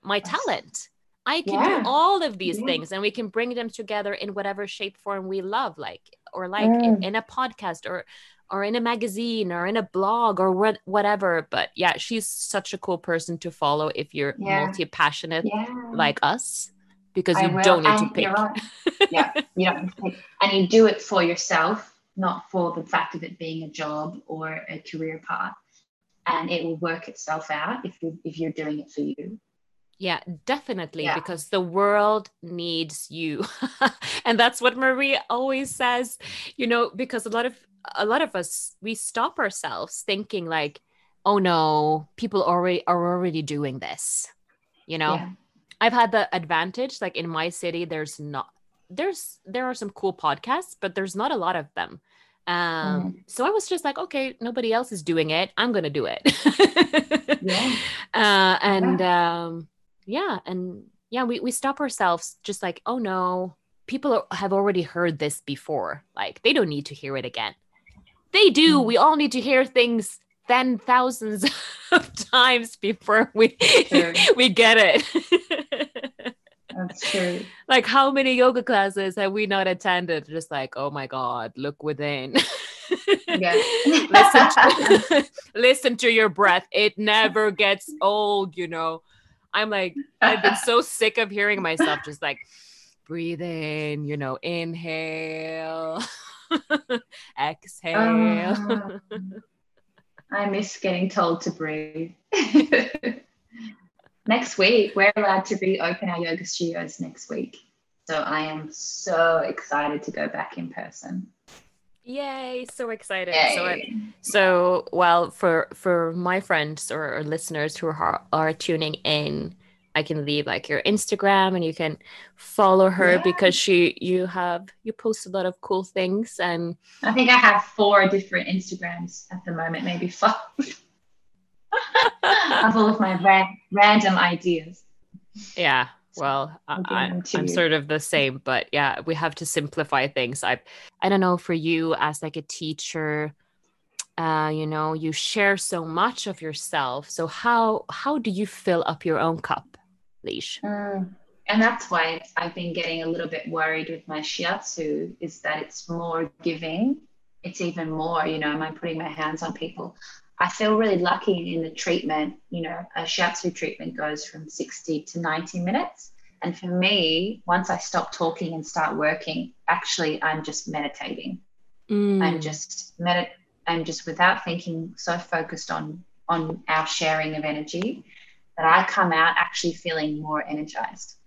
my talent. I can yeah. do all of these yeah. things and we can bring them together in whatever shape form we love, like, or like mm. in, in, a podcast or, or in a magazine or in a blog or what, whatever. But yeah, she's such a cool person to follow if you're yeah. multi passionate like us, because you don't need and to pick. Right. yeah, you don't need to pick. And you do it for yourself, not for the fact of it being a job or a career path. And it will work itself out if you if you're doing it for you. Yeah, definitely, yeah. because the world needs you. and that's what Marie always says, you know, because a lot of a lot of us we stop ourselves thinking like, oh no, people already are already doing this. You know? Yeah. I've had the advantage like in my city there's not there's there are some cool podcasts, but there's not a lot of them. Um, Mm. so I was just like, okay, nobody else is doing it. I'm gonna do it. Yeah. uh, and um, yeah, and yeah, we we stop ourselves just like, oh no, people are- have already heard this before. Like they don't need to hear it again. They do. Mm. We all need to hear things ten thousands of times before we True. we get it. That's true. like how many yoga classes have we not attended? Just like, oh my god, look within. Yeah. listen, to, listen to your breath. It never gets old, you know. I'm like, I've been so sick of hearing myself just like breathe in, you know, inhale, exhale. Um, I miss getting told to breathe. Next week, we're allowed to reopen our yoga studios next week. So I am so excited to go back in person. Yay, so excited. So I- So, well, for for my friends or, or listeners who are are tuning in, I can leave like your Instagram and you can follow her Yeah. because she you have you post a lot of cool things and I think I have four different Instagrams at the moment, maybe five. I'm full of my ra- random ideas. yeah. Well, I, I'll give I, them to I'm you. sort of the same, but yeah, we have to simplify things. I I don't know for you as like a teacher, uh, you know, you share so much of yourself. So how how do you fill up your own cup, Leash? Mm. And that's why I've been getting a little bit worried with my shiatsu is that it's more giving. It's even more, you know, am I putting my hands on people? I feel really lucky in the treatment. You know, a shiatsu treatment goes from 60 to 90 minutes. And for me, once I stop talking and start working, actually, I'm just meditating. Mm. I'm just medit I'm just without thinking so focused on on our sharing of energy that I come out actually feeling more energized.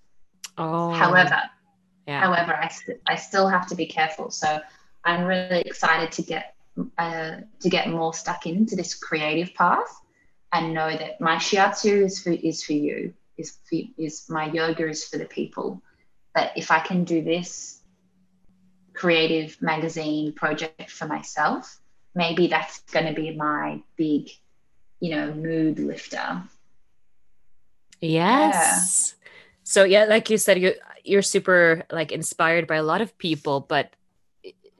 Oh, However, yeah. however, I, st- I still have to be careful. So I'm really excited to get uh, to get more stuck into this creative path and know that my shiatsu is for is for you is for, is my yoga is for the people. That if I can do this creative magazine project for myself, maybe that's going to be my big, you know, mood lifter. Yes. So yeah, like you said, you you're super like inspired by a lot of people, but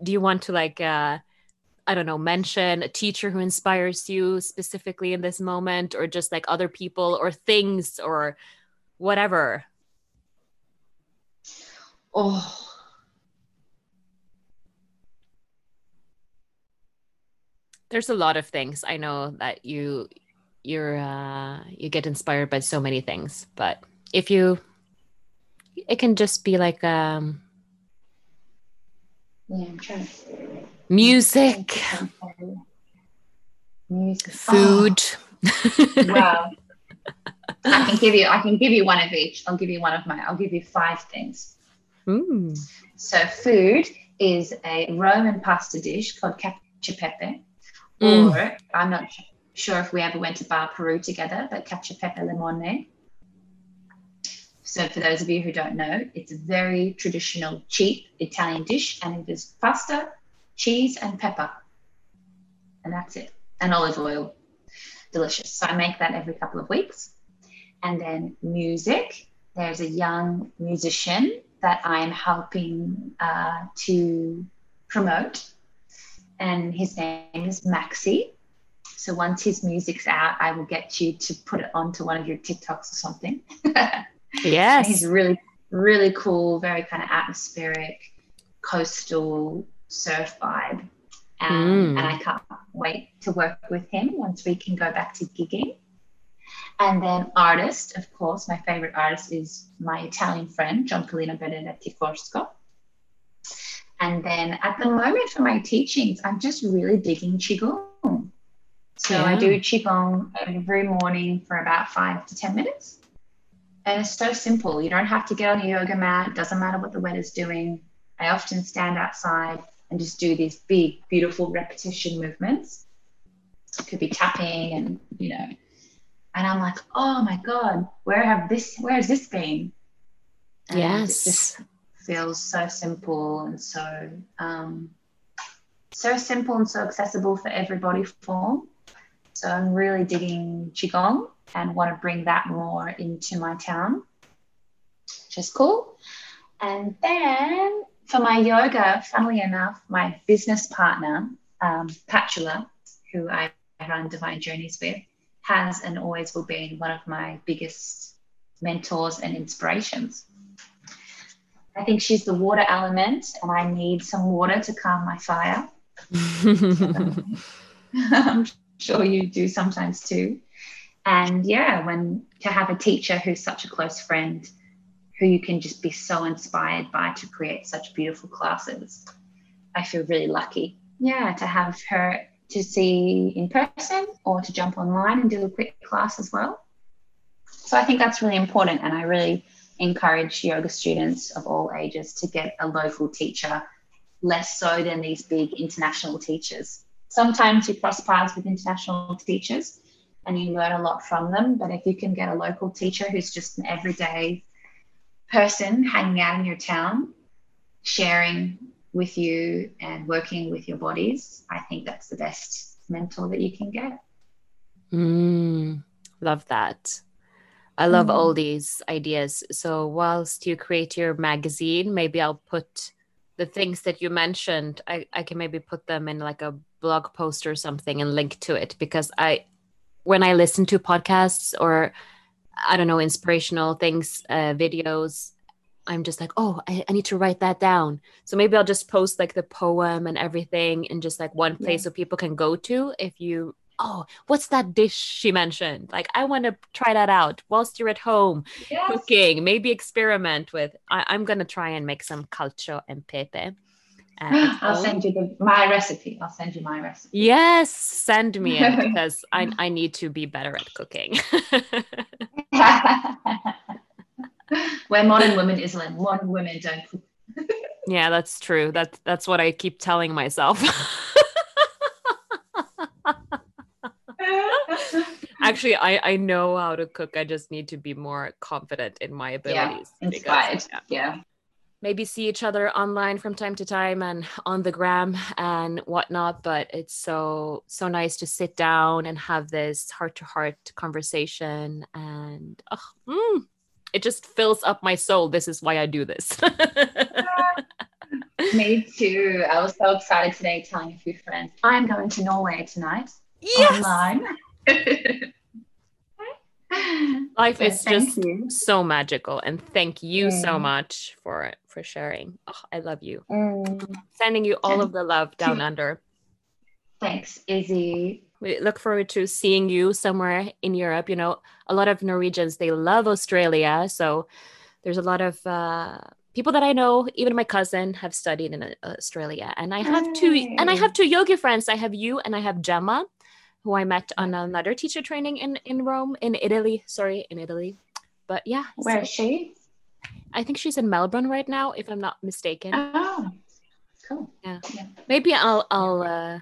do you want to like uh I don't know, mention a teacher who inspires you specifically in this moment, or just like other people or things or whatever? Oh, There's a lot of things. I know that you you're uh you get inspired by so many things, but if you it can just be like um yeah, I'm trying to. Music, Music. food. Oh, wow. I can give you. I can give you one of each. I'll give you one of my. I'll give you five things. Mm. So food is a Roman pasta dish called cacio pepe, Mm. or I'm not sure if we ever went to Bar Peru together, but cacio pepe limone. So for those of you who don't know, it's a very traditional, cheap Italian dish, and it is pasta, cheese, and pepper, and that's it, and olive oil. Delicious. So I make that every couple of weeks. And then music. There's a young musician that I'm helping uh, to promote, and his name is Maxi. So once his music's out, I will get you to put it onto one of your TikToks or something. Yes. He's really, really cool, very kind of atmospheric, coastal surf vibe. Um, Mm. And I can't wait to work with him once we can go back to gigging. And then artist, of course, my favorite artist is my Italian friend, Gianpolino Benedetti Forsco. And then at the moment for my teachings, I'm just really digging Qigong. So I do Qigong every morning for about five to 10 minutes. And it's so simple. You don't have to get on a yoga mat. Doesn't matter what the weather's doing. I often stand outside and just do these big, beautiful repetition movements. It could be tapping and, you know, and I'm like, oh my God, where have this, where has this been? And Yes. It just feels so simple and so um, so simple and so accessible for everybody form. So I'm really digging Qigong and want to bring that more into my town, which is cool. And then for my yoga, funnily enough, my business partner, um, Patula, who I run Divine Journeys with, has and always will be one of my biggest mentors and inspirations. I think she's the water element, and I need some water to calm my fire. I'm sure you do sometimes too. And yeah, when to have a teacher who's such a close friend, who you can just be so inspired by to create such beautiful classes, I feel really lucky. Yeah, to have her to see in person or to jump online and do a quick class as well. So I think that's really important. And I really encourage yoga students of all ages to get a local teacher, less so than these big international teachers. Sometimes you cross paths with international teachers and you learn a lot from them. But if you can get a local teacher who's just an everyday person hanging out in your town, sharing with you and working with your bodies, I think that's the best mentor that you can get. Mm, love that. I love mm. all these ideas. So, whilst you create your magazine, maybe I'll put the things that you mentioned. I, I can maybe put them in like a blog post or something and link to it because I, when I listen to podcasts or I don't know, inspirational things, uh, videos, I'm just like, oh, I, I, need to write that down. So maybe I'll just post like the poem and everything in just like one place yeah. so people can go to if you, oh, what's that dish she mentioned? Like, I want to try that out whilst you're at home yes. cooking, maybe experiment with. I, am going to try and make some calcio and pepe. Uh, I'll send you the, my recipe. I'll send you my recipe. Yes, send me it because I, I need to be better at cooking. Where modern women is like modern women don't cook. yeah, that's true. That's that's what I keep telling myself. Actually, I, I know how to cook. I just need to be more confident in my abilities. Yeah, inspired. Because, yeah. yeah maybe see each other online from time to time and on the gram and whatnot but it's so so nice to sit down and have this heart to heart conversation and oh, mm, it just fills up my soul. This is why i do this. Me too. I was so excited today telling a few friends i'm going to norway tonight yes! online life is just you. so magical and thank you mm. so much for for sharing. Oh, i love you. Mm. sending you all of the love down under. Thanks izzy. We look forward to seeing you somewhere in europe. You know a lot of norwegians they love australia. So there's a lot of uh, people that i know even my cousin have studied in uh, australia. And i have two and i have two yoga friends. I have you and i have gemma who I met on another teacher training in in Rome, in Italy. Sorry, in Italy. But yeah. Where so, is she? I think she's in Melbourne right now, if I'm not mistaken. Oh, cool. Yeah. yeah. Maybe I'll I'll uh,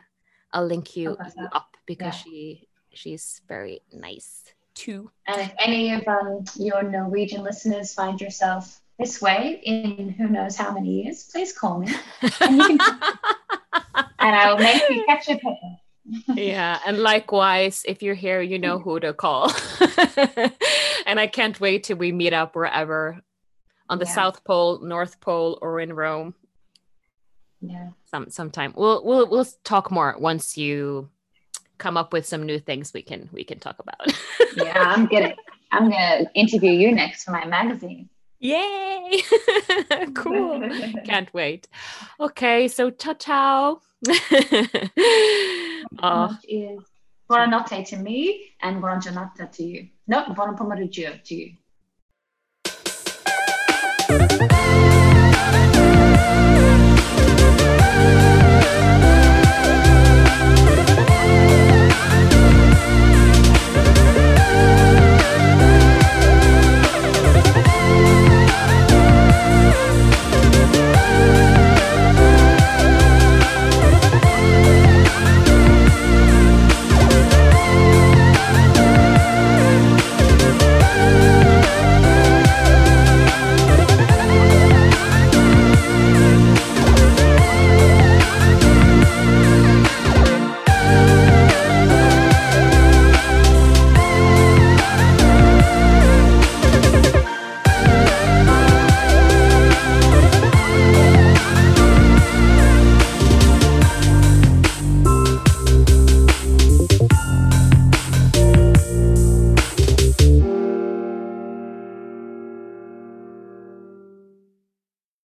I'll link you up because yeah. she she's very nice too. And if any of um, your Norwegian listeners find yourself this way in who knows how many years, please call me, and, can, and I will make you catch a pepper yeah and likewise if you're here you know who to call. And i can't wait till we meet up wherever on the yeah. south pole north pole or in rome. Yeah. Some sometime. We'll we'll we'll talk more once you come up with some new things we can we can talk about. Yeah i'm gonna i'm gonna interview you next for my magazine Yay! cool. Can't wait. Okay, so ciao ciao. oh. is buonanotte to me and buona giornata to you. No, buona pomeriggio to you.